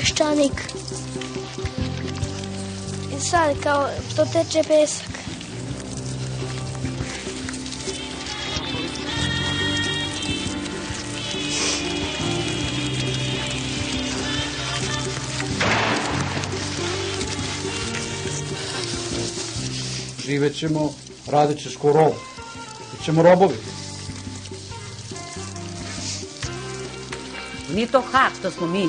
peščanik. I sad kao to teče pesak. Živet ćemo, radit ćeš ko rob. Bićemo robovi. Nije to hak, to smo mi.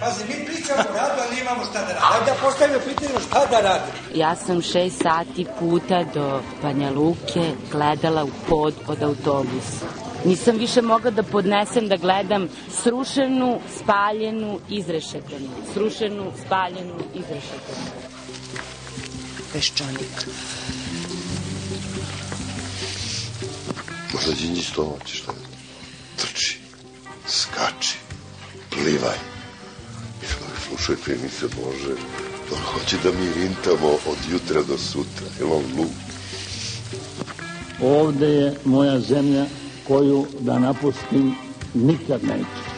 Pazi, mi pričamo o radu, ali nemamo šta da radimo. Ajde da postavimo pitanje šta da radimo. Ja sam šest sati puta do Banja Luke gledala u pod od autobusa. Nisam više mogla da podnesem da gledam srušenu, spaljenu, izrešetanu. Srušenu, spaljenu, izrešetanu. Peščanik. Možda Đinđić to hoće šta je. Trči, skači, plivaj. Slušajte emisiju Bože, on hoće da mi rintamo od jutra do sutra. Je on glup? Ovde je moja zemlja koju da napustim nikad neću.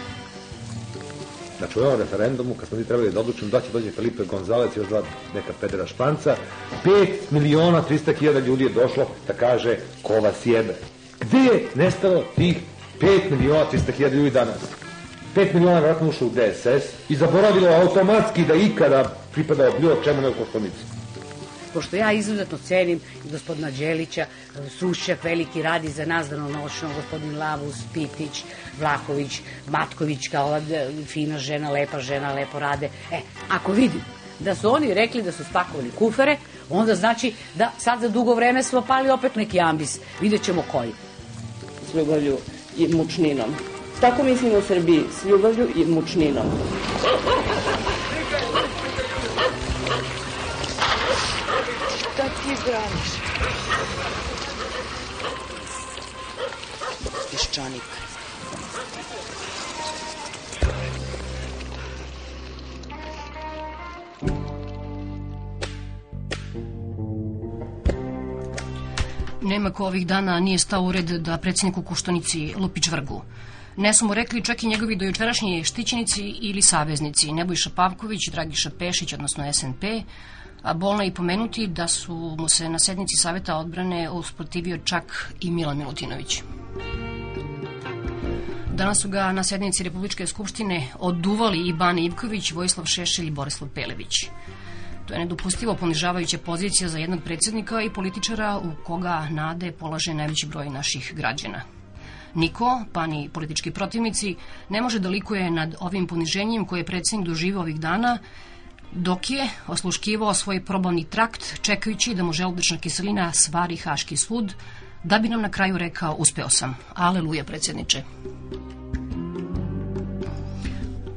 Znači u ovom referendumu, kad smo mi trebali da odlučimo da će dođe Felipe Gonzalez i još dva neka pedera španca, 5 miliona 300 hiljada ljudi je došlo da kaže ko vas jebe. Gde je nestalo tih 5 miliona 300 hiljada ljudi danas? 5 miliona vratno ušlo u DSS i zaboravilo automatski da ikada pripadao bilo čemu nego Koštunici. pošto ja izuzetno cenim gospodina Đelića, Sušćak veliki radi za nas danonoćno, gospodin Lavus, Pitić, Vlahović, Matković, kao ova fina žena, lepa žena, lepo rade. E, ako vidim da su oni rekli da su spakovali kufere, onda znači da sad za dugo vreme smo pali opet neki ambis. Vidjet ćemo koji. S ljubavlju i mučninom. Tako mislim u Srbiji, s ljubavlju i mučninom. Šta ti braniš? Peščanik. Nema ko ovih dana nije stao u red da predsjedniku Kuštonici lupi čvrgu. Ne su mu rekli čak i njegovi dojučerašnji štićenici ili saveznici, Nebojša Pavković, Dragiša Pešić, odnosno SNP, a bolno i pomenuti da su mu se na sednici Saveta odbrane usprotivio čak i Milan Milutinović. Danas su ga na sednici Republičke skupštine oduvali i Bane Ivković, Vojislav Šešelj i Borislav Pelević. To je nedopustivo ponižavajuća pozicija za jednog predsjednika i političara u koga nade polaže najveći broj naših građana. Niko, pa ni politički protivnici, ne može da likuje nad ovim poniženjem koje je predsjednik doživao ovih dana, dok je osluškivao svoj probavni trakt, čekajući da mu želudečna kiselina svari haški sud, da bi nam na kraju rekao uspeo sam. Aleluja, predsjedniče.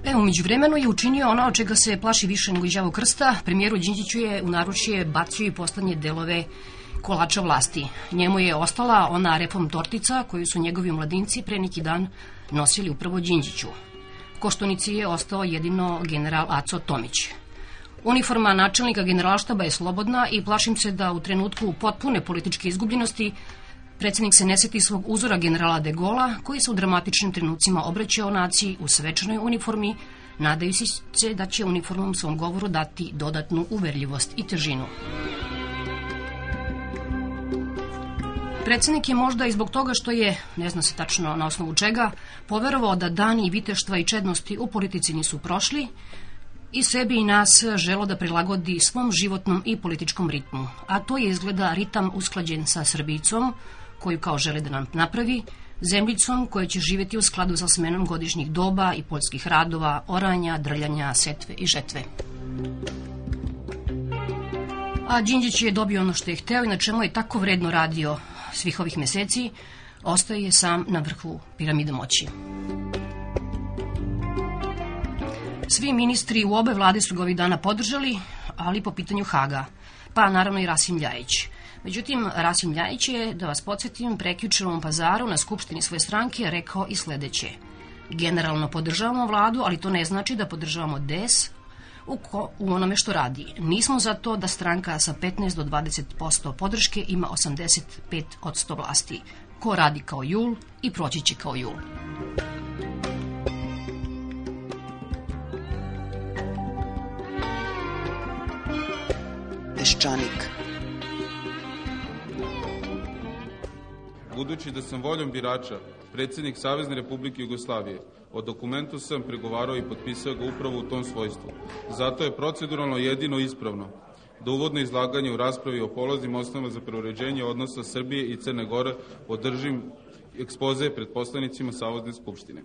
Evo, među vremenu je učinio ono čega se plaši više nego izjavu krsta. Premijeru Đinđiću je u naručje bacio i poslednje delove kolača vlasti. Njemu je ostala ona reform tortica koju su njegovi mladinci pre neki dan nosili upravo Đinđiću. Koštunici je ostao jedino general Aco Tomić. Uniforma načelnika generalštaba je slobodna i plašim se da u trenutku potpune političke izgubljenosti Predsednik se ne seti svog uzora generala de Gola, koji se u dramatičnim trenucima obraćao naciji u svečanoj uniformi, nadajući se da će uniformom svom govoru dati dodatnu uverljivost i težinu. Predsednik je možda i zbog toga što je, ne zna se tačno na osnovu čega, poverovao da dani viteštva i čednosti u politici nisu prošli i sebi i nas želo da prilagodi svom životnom i političkom ritmu. A to je izgleda ritam usklađen sa Srbicom, koju kao žele da nam napravi, zemljicom koja će živeti u skladu sa smenom godišnjih doba i poljskih radova, oranja, drljanja, setve i žetve. A Đinđić je dobio ono što je hteo i na čemu je tako vredno radio svih ovih meseci, ostaje sam na vrhu piramide moći. Svi ministri u obe vlade su ga ovih dana podržali, ali po pitanju Haga, pa naravno i Rasim Ljajić. Međutim, Rasim Ljajić je, da vas podsjetim, ovom pazaru na skupštini svoje stranke rekao i sledeće. Generalno podržavamo vladu, ali to ne znači da podržavamo DES u, ko, u onome što radi. Nismo za to da stranka sa 15 do 20% podrške ima 85 od 100 vlasti. Ko radi kao jul i proći će kao jul. Peščanik. Budući da sam voljom birača predsjednik Savezne Republike Jugoslavije, o dokumentu sam pregovarao i potpisao ga upravo u tom svojstvu. Zato je proceduralno jedino ispravno da uvodno izlaganje u raspravi o polaznim osnovama za preuređenje odnosa Srbije i Crne Gore održim ekspoze pred poslanicima Savodne skupštine.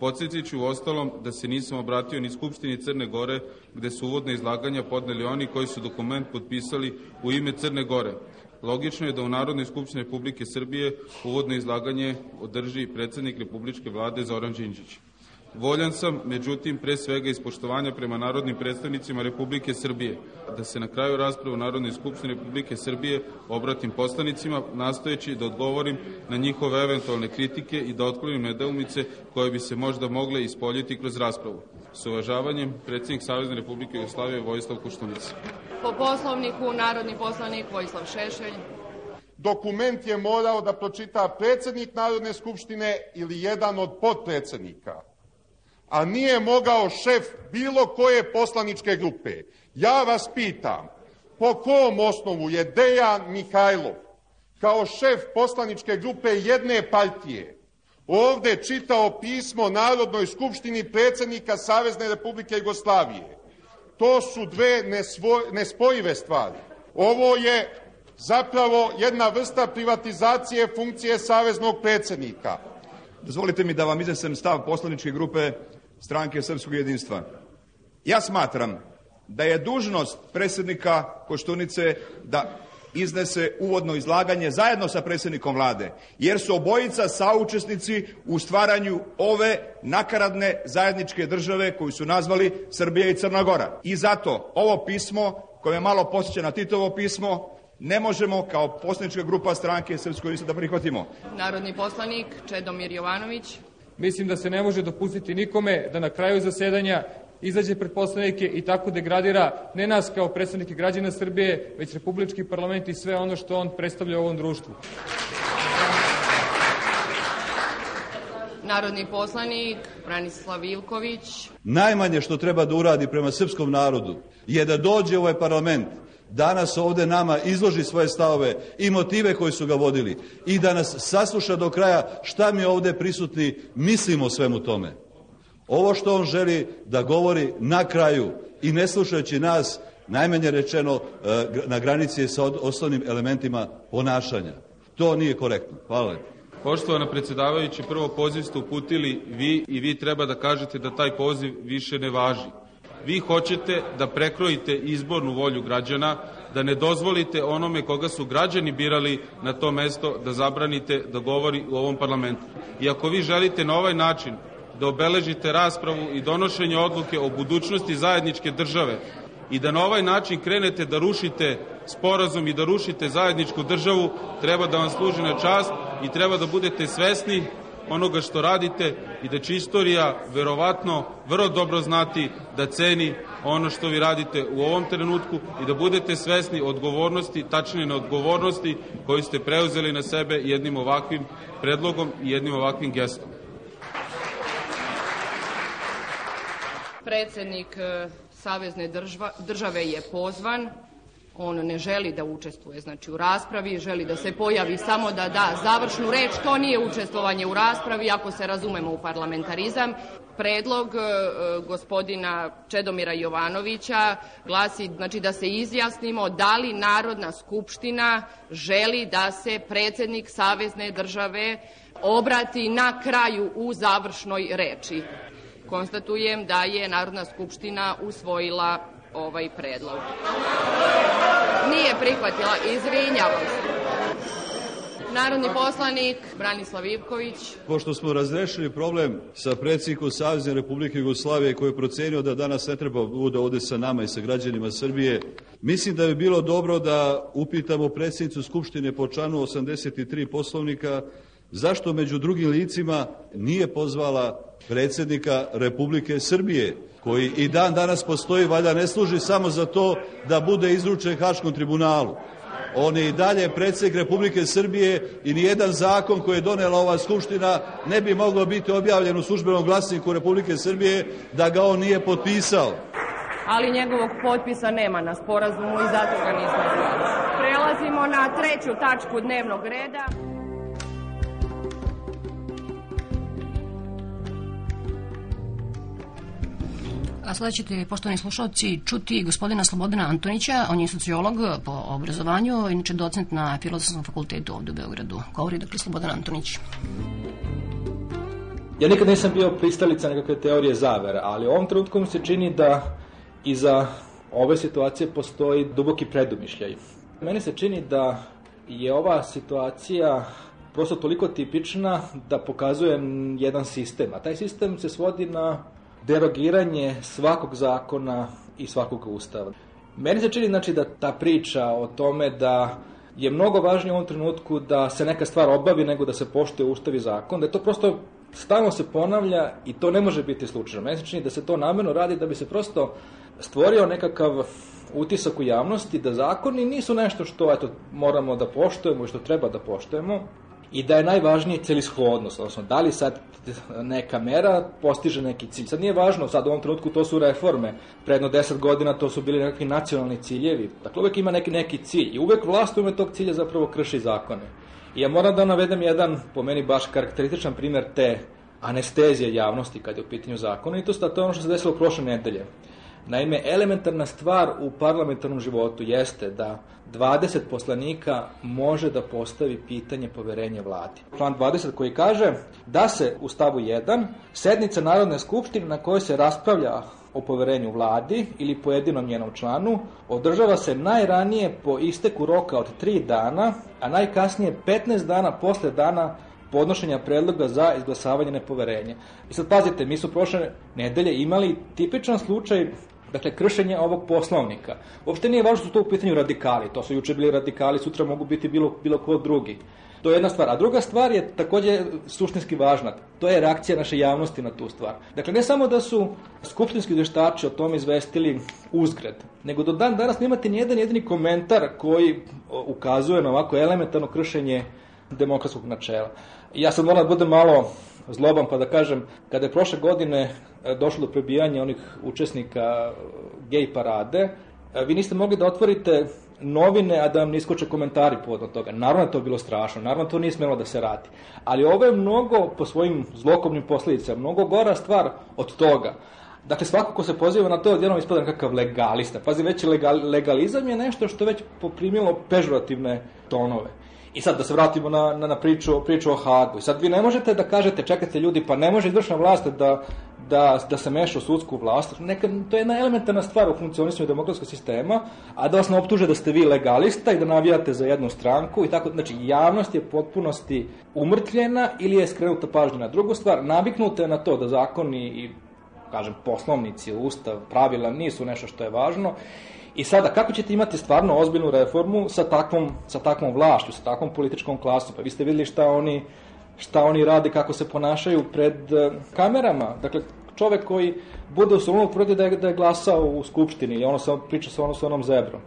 Podsjetit ću u ostalom da se nisam obratio ni Skupštini Crne Gore, gde su uvodne izlaganja podneli oni koji su dokument potpisali u ime Crne Gore. Logično je da u Narodnoj skupštini Republike Srbije uvodno izlaganje održi predsednik Republičke vlade Zoran Đinđić. Voljan sam, međutim, pre svega iz poštovanja prema narodnim predstavnicima Republike Srbije, da se na kraju rasprave u Narodnoj skupštini Republike Srbije obratim poslanicima, nastojeći da odgovorim na njihove eventualne kritike i da otklonim nedeumice koje bi se možda mogle ispoljiti kroz raspravu. S uvažavanjem, predsjednik Savezne Republike Jugoslavije Vojislav Koštunica. Po poslovniku, narodni poslanik Vojislav Šešelj. Dokument je morao da pročita predsednik Narodne skupštine ili jedan od podpredsednika a nije mogao šef bilo koje poslaničke grupe. Ja vas pitam, po kom osnovu je Dejan Mihajlov kao šef poslaničke grupe jedne partije ovde čitao pismo Narodnoj skupštini predsednika Savezne Republike Jugoslavije. To su dve nespojive stvari. Ovo je zapravo jedna vrsta privatizacije funkcije saveznog predsednika. Dozvolite mi da vam iznesem stav poslaničke grupe stranke Srpskog jedinstva. Ja smatram da je dužnost predsjednika Koštunice da iznese uvodno izlaganje zajedno sa predsjednikom vlade, jer su obojica saučesnici u stvaranju ove nakaradne zajedničke države koju su nazvali Srbija i Crna Gora. I zato ovo pismo, koje je malo posjeća na Titovo pismo, ne možemo kao poslanička grupa stranke Srpskoj jedinstva da prihvatimo. Narodni poslanik Čedomir Jovanović. Mislim da se ne može dopustiti nikome da na kraju zasedanja izađe pred poslanike i tako degradira ne nas kao predstavnike građana Srbije, već Republički parlament i sve ono što on predstavlja u ovom društvu. Narodni poslanik Branislav Ilković. Najmanje što treba da uradi prema srpskom narodu je da dođe u ovaj parlament danas ovde nama izloži svoje stavove i motive koji su ga vodili i da nas sasluša do kraja šta mi ovde prisutni mislimo o svemu tome. Ovo što on želi da govori na kraju i ne slušajući nas, najmanje rečeno, e, na granici sa osnovnim elementima ponašanja. To nije korektno. Hvala. Poštovana predsedavajući, prvo poziv ste uputili vi i vi treba da kažete da taj poziv više ne važi. Vi hoćete da prekrojite izbornu volju građana, da ne dozvolite onome koga su građani birali na to mesto da zabranite da govori u ovom parlamentu. I ako vi želite na ovaj način da obeležite raspravu i donošenje odluke o budućnosti zajedničke države i da na ovaj način krenete da rušite sporazum i da rušite zajedničku državu, treba da vam služi na čast i treba da budete svesni onoga što radite i da će istorija verovatno vrlo dobro znati da ceni ono što vi radite u ovom trenutku i da budete svesni odgovornosti, tačnije na odgovornosti koju ste preuzeli na sebe jednim ovakvim predlogom i jednim ovakvim gestom. Predsednik e, Savezne države je pozvan on ne želi da učestvuje znači u raspravi, želi da se pojavi samo da da završnu reč, to nije učestvovanje u raspravi ako se razumemo u parlamentarizam. Predlog e, gospodina Čedomira Jovanovića glasi znači da se izjasnimo da li Narodna skupština želi da se predsednik Savezne države obrati na kraju u završnoj reči. Konstatujem da je Narodna skupština usvojila ovaj predlog. Nije prihvatila, izvinjavam se. Narodni poslanik Branislav Ivković. Pošto smo razrešili problem sa predsjednikom Savjezne Republike Jugoslavije koji je procenio da danas ne treba bude ovde sa nama i sa građanima Srbije, mislim da bi bilo dobro da upitamo predsjednicu Skupštine po članu 83 poslovnika zašto među drugim licima nije pozvala predsjednika Republike Srbije, koji i dan danas postoji, valjda ne služi samo za to da bude izručen Haškom tribunalu. On je i dalje predsjednik Republike Srbije i nijedan zakon koji je donela ova Skupština ne bi mogao biti objavljen u službenom glasniku Republike Srbije da ga on nije potpisao. Ali njegovog potpisa nema na sporazumu i zato ga nismo. Prelazimo na treću tačku dnevnog reda. A sada ćete, poštovani slušalci, čuti gospodina Slobodana Antonića. On je sociolog po obrazovanju, inače docent na Filozofskom fakultetu ovde u Beogradu. Govori dakle Slobodan Antonić. Ja nikad nisam bio pristalica nekakve teorije zavere, ali u ovom trenutku mi se čini da iza ove situacije postoji duboki predumišljaj. Meni se čini da je ova situacija prosto toliko tipična da pokazuje jedan sistem, a taj sistem se svodi na derogiranje svakog zakona i svakog ustava. Meni se čini znači da ta priča o tome da je mnogo važnije u ovom trenutku da se neka stvar obavi nego da se poštuje ustav i zakon, da je to prosto stalno se ponavlja i to ne može biti slučajno. Meni se čini da se to namerno radi da bi se prosto stvorio nekakav utisak u javnosti da zakoni nisu nešto što eto, moramo da poštujemo i što treba da poštujemo, i da je najvažnije celishodnost, odnosno da li sad neka mera postiže neki cilj. Sad nije važno, sad u ovom trenutku to su reforme, predno 10 godina to su bili nekakvi nacionalni ciljevi, dakle uvek ima neki, neki cilj i uvek vlast ume tog cilja zapravo krši zakone. I ja moram da navedem jedan, po meni baš karakterističan primer te anestezije javnosti kad je u pitanju zakona i to, to je ono što se desilo prošle nedelje. Naime, elementarna stvar u parlamentarnom životu jeste da 20 poslanika može da postavi pitanje poverenja vladi. Plan 20 koji kaže da se u stavu 1 sednica Narodne skupštine na kojoj se raspravlja o poverenju vladi ili pojedinom njenom članu održava se najranije po isteku roka od 3 dana, a najkasnije 15 dana posle dana podnošenja predloga za izglasavanje nepoverenja. I sad pazite, mi su prošle nedelje imali tipičan slučaj Dakle, kršenje ovog poslovnika. Uopšte nije važno su to u pitanju radikali. To su juče bili radikali, sutra mogu biti bilo, bilo ko drugi. To je jedna stvar. A druga stvar je takođe suštinski važna. To je reakcija naše javnosti na tu stvar. Dakle, ne samo da su skupštinski veštači o tome izvestili uzgred, nego do dan danas nemate nijedan jedini komentar koji ukazuje na ovako elementarno kršenje demokratskog načela. Ja sad moram da budem malo zloban pa da kažem, kada je prošle godine e, došlo do prebijanja onih učesnika e, gej parade, e, vi niste mogli da otvorite novine, a da vam ne iskoče komentari povodom toga. Naravno je to bilo strašno, naravno to nije smelo da se radi. Ali ovo je mnogo, po svojim zlokobnim posledicama, mnogo gora stvar od toga. Dakle, svako ko se poziva na to, odjednom ispada nekakav legalista. Pazi, već legal, legalizam je nešto što već poprimilo pežorativne tonove. I sad da se vratimo na, na, na priču, priču o Hagu. I sad vi ne možete da kažete, čekajte ljudi, pa ne može izvršna vlast da, da, da se meša u sudsku vlast. Neka, to je jedna elementarna stvar u funkcionisanju demokratskog sistema, a da vas ne optuže da ste vi legalista i da navijate za jednu stranku i tako. Znači, javnost je potpunosti umrtljena ili je skrenuta pažnja na drugu stvar. Naviknuta je na to da zakoni i kažem, poslovnici, ustav, pravila nisu nešto što je važno I sada, kako ćete imati stvarno ozbiljnu reformu sa takvom, sa takvom vlašću, sa takvom političkom klasom? Pa vi ste videli šta oni, šta oni rade, kako se ponašaju pred uh, kamerama. Dakle, čovek koji bude u salonu protiv da je, da je glasao u skupštini i ono samo priča sa ono sa onom zebrom.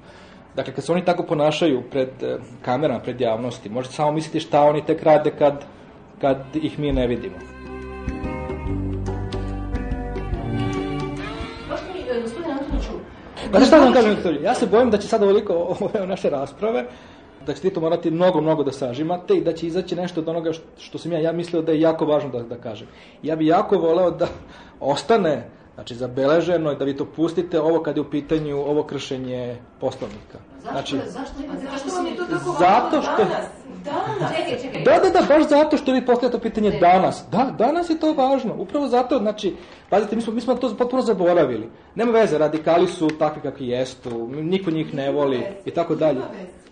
Dakle, kad se oni tako ponašaju pred uh, kamerama, pred javnosti, možete samo misliti šta oni tek rade kad, kad ih mi ne vidimo. Pa šta da vam kažem, Viktorija, ja se bojim da će sad ovoliko ove naše rasprave, da ćete to morati mnogo, mnogo da sažimate i da će izaći nešto od onoga što, što sam ja, ja mislio da je jako važno da, da kažem. Ja bih jako voleo da ostane Znači, zabeleženo je da vi to pustite ovo kad je u pitanju ovo kršenje poslovnika. Zašto, znači, zašto, imate, zašto vam je to tako Zato što... Danas, danas. Čekaj, čekaj. Da, da, da, baš zato što vi postavljate pitanje ne. danas. Da, danas je to važno. Upravo zato, znači, pazite, mi smo, mi smo to potpuno zaboravili. Nema veze, radikali su takvi kakvi jestu, niko njih ne voli i tako dalje.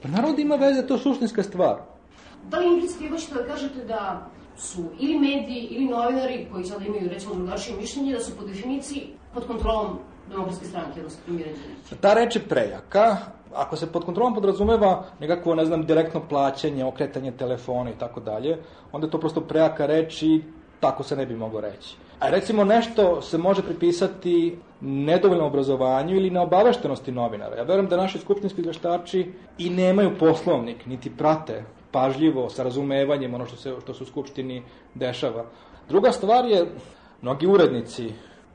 Pa narod ima veze, to je suštinska stvar. Da li implicitno hoćete da kažete da su ili mediji ili novinari koji sada imaju recimo drugačije mišljenje da su po definiciji pod kontrolom demokratske stranke, odnosno premijera Đinđića? Ta reč je prejaka. Ako se pod kontrolom podrazumeva nekako, ne znam, direktno plaćanje, okretanje telefona i tako dalje, onda je to prosto prejaka reč i tako se ne bi moglo reći. A recimo nešto se može pripisati nedovoljnom obrazovanju ili neobaveštenosti novinara. Ja verujem da naši skupštinski izveštači i nemaju poslovnik, niti prate pažljivo, sa razumevanjem ono što se, što se u skupštini dešava. Druga stvar je, mnogi urednici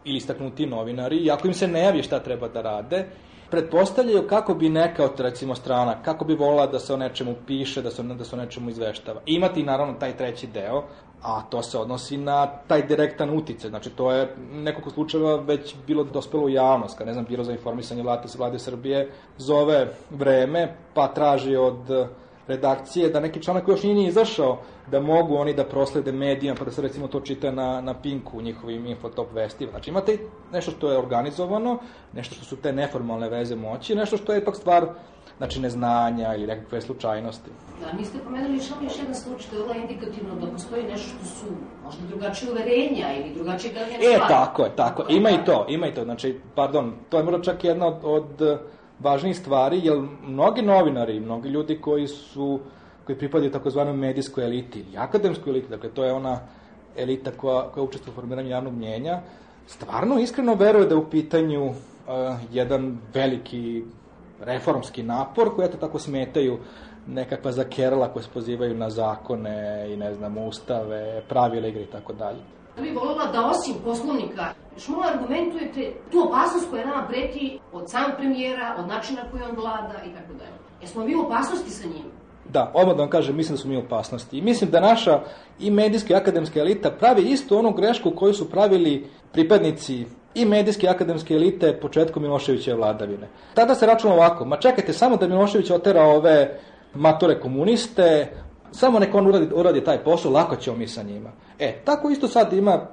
ili istaknuti novinari, ako im se ne javi šta treba da rade, pretpostavljaju kako bi neka od recimo strana, kako bi volila da se o nečemu piše, da se, da se o nečemu izveštava. Imati naravno taj treći deo, a to se odnosi na taj direktan utice. Znači, to je nekoliko slučajeva već bilo dospelo u javnost, kad, ne znam, Biro za informisanje vlade, vlade Srbije zove vreme, pa traži od redakcije da neki članak koji još nije ni izašao, da mogu oni da proslede medijama, pa da se recimo to čita na, na Pinku u njihovim infotop vestima. Znači imate nešto što je organizovano, nešto što su te neformalne veze moći, nešto što je ipak stvar znači neznanja ili nekakve slučajnosti. Da, niste pomenuli samo još jedan slučaj, to je vrlo indikativno da postoji nešto što su možda drugačije uverenja ili drugačije gledanje E, stvari. tako je, tako. Ima i to, ima i to. Znači, pardon, to je možda čak jedna od, od važnijih stvari, jer mnogi novinari, mnogi ljudi koji su koji pripadaju takozvanoj medijskoj eliti akademskoj eliti, dakle to je ona elita koja, koja učestvuje u formiranju javnog mnjenja, stvarno iskreno veruje da je u pitanju uh, jedan veliki reformski napor koji eto tako smetaju nekakva zakerala koje se pozivaju na zakone i ne znam ustave, pravile igre i tako dalje. Ja bih volila da osim poslovnika još malo argumentujete tu opasnost koja nama preti od sam premijera, od načina koji on vlada i tako dalje. Jesmo mi u opasnosti sa njim? Da, odmah da vam kažem, mislim da su mi u opasnosti. I mislim da naša i medijska i akademska elita pravi isto onu grešku koju su pravili pripadnici i medijske i akademske elite početkom Miloševićeve vladavine. Tada se računa ovako, ma čekajte samo da Milošević otera ove matore komuniste, samo neko on uradi, uradi taj posao, lako ćemo mi sa njima. E, tako isto sad ima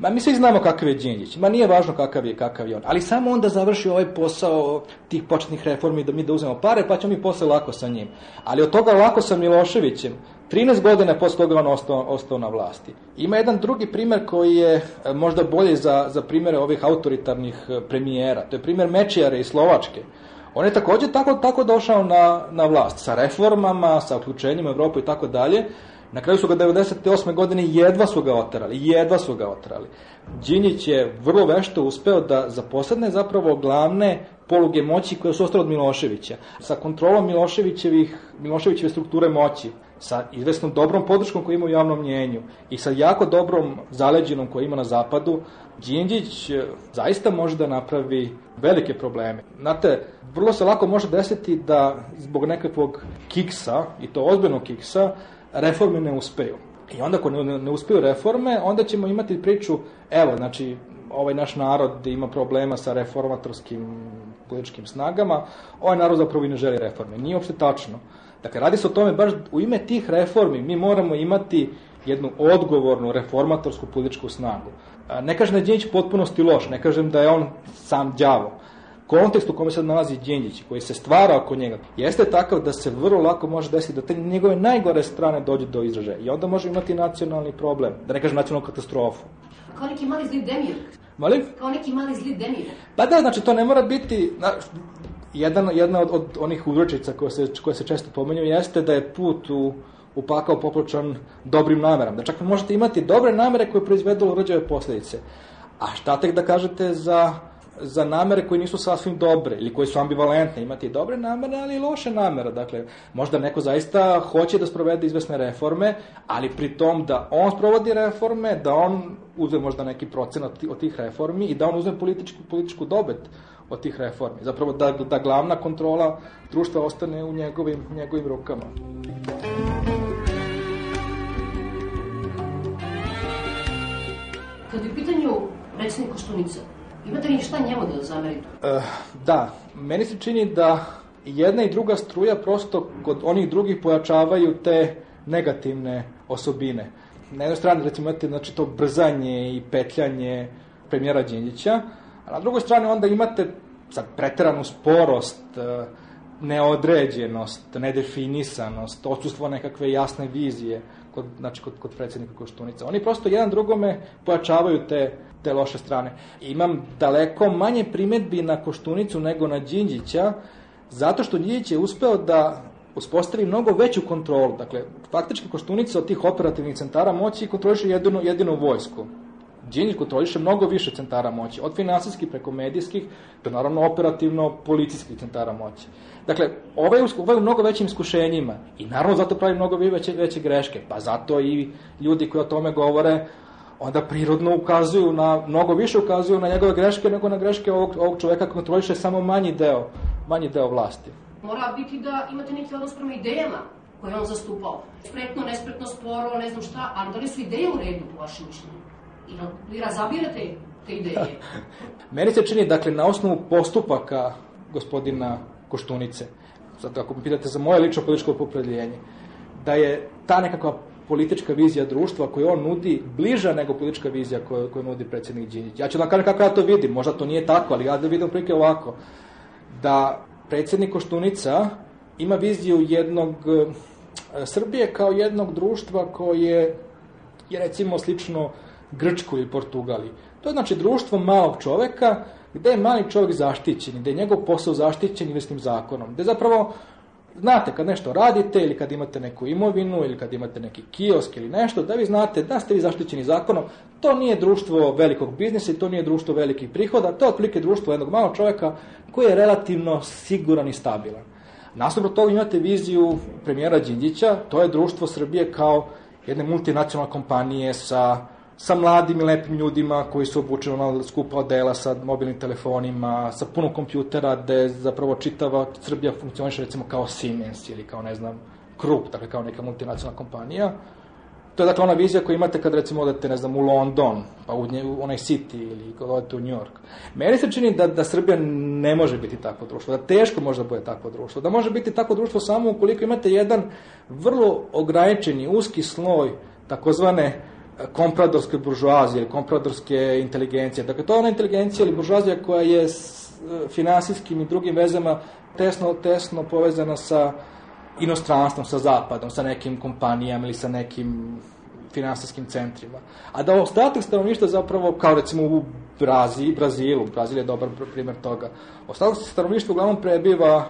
Ma mi svi znamo kakav je Đinđić, ma nije važno kakav je, kakav je on, ali samo onda završi ovaj posao tih početnih reformi da mi da uzmemo pare, pa ćemo mi posle lako sa njim. Ali od toga lako sa Miloševićem, 13 godina posle toga on ostao, ostao na vlasti. Ima jedan drugi primer koji je e, možda bolji za, za primere ovih autoritarnih e, premijera, to je primer Mečijare iz Slovačke. On je takođe tako, tako došao na, na vlast, sa reformama, sa uključenjem u Evropu i tako dalje, Na kraju su ga 98. godine jedva su ga oterali, jedva su ga oterali. Đinjić je vrlo vešto uspeo da zaposledne zapravo glavne poluge moći koje su ostale od Miloševića. Sa kontrolom Miloševićevih, Miloševićeve strukture moći, sa izvesnom dobrom podrškom koju ima u javnom mnjenju i sa jako dobrom zaleđenom koju ima na zapadu, Đinđić e, zaista može da napravi velike probleme. Znate, vrlo se lako može desiti da zbog nekakvog kiksa, i to ozbiljnog kiksa, reforme ne uspeju. I onda ako ne, ne uspeju reforme, onda ćemo imati priču, evo, znači, ovaj naš narod ima problema sa reformatorskim političkim snagama, ovaj narod zapravo i ne želi reforme. Nije uopšte tačno. Dakle, radi se o tome, baš u ime tih reformi mi moramo imati jednu odgovornu reformatorsku političku snagu. Ne kažem da je Đinjić potpunosti loš, ne kažem da je on sam đavo, kontekst u kome se nalazi Đinđić, koji se stvara oko njega, jeste takav da se vrlo lako može desiti da te njegove najgore strane dođe do izražaja. I onda može imati nacionalni problem, da ne kažem nacionalnu katastrofu. Kao neki mali zli demir. Molim? Kao neki mali zli demir. Pa da, znači to ne mora biti... Na, jedan, jedna od, od onih uzročica koje se, koje se često pomenju jeste da je put u, u pakao popločan dobrim nameram. Da čak možete imati dobre namere koje proizvedu urođave posledice. A šta tek da kažete za za namere koje nisu sasvim dobre ili koje su ambivalentne. Imate i dobre namere, ali i loše namere. Dakle, možda neko zaista hoće da sprovede izvesne reforme, ali pri tom da on sprovodi reforme, da on uze možda neki procenat od tih reformi i da on uzme političku, političku dobet od tih reformi. Zapravo da, da glavna kontrola društva ostane u njegovim, njegovim rukama. Kad je u pitanju predsednik Koštunica, Imate li šta njemu da zamerite? Uh, da, meni se čini da jedna i druga struja prosto kod onih drugih pojačavaju te negativne osobine. Na jednoj strani recimo imate znači, to brzanje i petljanje premijera Đinđića, a na drugoj strani onda imate sad preteranu sporost, uh, neodređenost, nedefinisanost, odsustvo nekakve jasne vizije kod, znači kod, kod predsjednika Koštunica. Oni prosto jedan drugome pojačavaju te, te loše strane. Imam daleko manje primetbi na Koštunicu nego na Đinđića, zato što Đinđić je uspeo da uspostavi mnogo veću kontrolu. Dakle, faktički Koštunica od tih operativnih centara moći kontroliše jedinu, jedinu vojsku. Đinđić kontroliše mnogo više centara moći, od finansijskih preko medijskih, do naravno operativno policijskih centara moći. Dakle, ovaj, ovaj u mnogo većim iskušenjima i naravno zato pravi mnogo veće, veće greške, pa zato i ljudi koji o tome govore onda prirodno ukazuju na, mnogo više ukazuju na njegove greške nego na greške ovog, ovog čoveka koji kontroliše samo manji deo, manji deo vlasti. Mora biti da imate neki odnos prema idejama koje on zastupao. Spretno, nespretno, sporo, ne znam šta, ali da li su ideje u redu po vašem mišljenju? I da vi razabirate te ideje? Meni se čini, dakle, na osnovu postupaka gospodina Koštunice, sad ako me pitate za moje lično političko popredeljenje, da je ta nekakva politička vizija društva koju on nudi bliža nego politička vizija koju, koju nudi predsjednik Đinjić. Ja ću da kažem kako ja to vidim, možda to nije tako, ali ja da vidim prilike ovako, da predsjednik Koštunica ima viziju jednog e, Srbije kao jednog društva koje je recimo slično Grčku ili Portugali. To je znači društvo malog čoveka gde je mali čovjek zaštićen, gde je njegov posao zaštićen investim zakonom, gde zapravo znate kad nešto radite ili kad imate neku imovinu ili kad imate neki kiosk ili nešto, da vi znate da ste vi zaštićeni zakonom, to nije društvo velikog biznisa i to nije društvo velikih prihoda, to je otprilike društvo jednog malog čovjeka koji je relativno siguran i stabilan. Nasuprot toga imate viziju premijera Đinđića, to je društvo Srbije kao jedne multinacionalne kompanije sa sa mladim i lepim ljudima koji su obučeni na skupa odela sa mobilnim telefonima, sa puno kompjutera, gde zapravo čitava Srbija funkcioniše recimo kao Siemens ili kao, ne znam, Krupp, dakle kao neka multinacionalna kompanija. To je dakle ona vizija koju imate kad recimo odete, ne znam, u London, pa u, nje, u onaj City ili kad odete u New York. Meni se čini da, da Srbija ne može biti takvo društvo, da teško može da bude takvo društvo, da može biti takvo društvo samo ukoliko imate jedan vrlo ograničeni, uski sloj takozvane kompradorske buržuazije, kompradorske inteligencije. Dakle, to je ona inteligencija ili buržuazija koja je s e, finansijskim i drugim vezama tesno, tesno povezana sa inostranstvom, sa zapadom, sa nekim kompanijama ili sa nekim finansijskim centrima. A da ostatak stanovništva zapravo, kao recimo u Brazilu, Brazil je dobar primjer toga, ostatak stanovništva uglavnom prebiva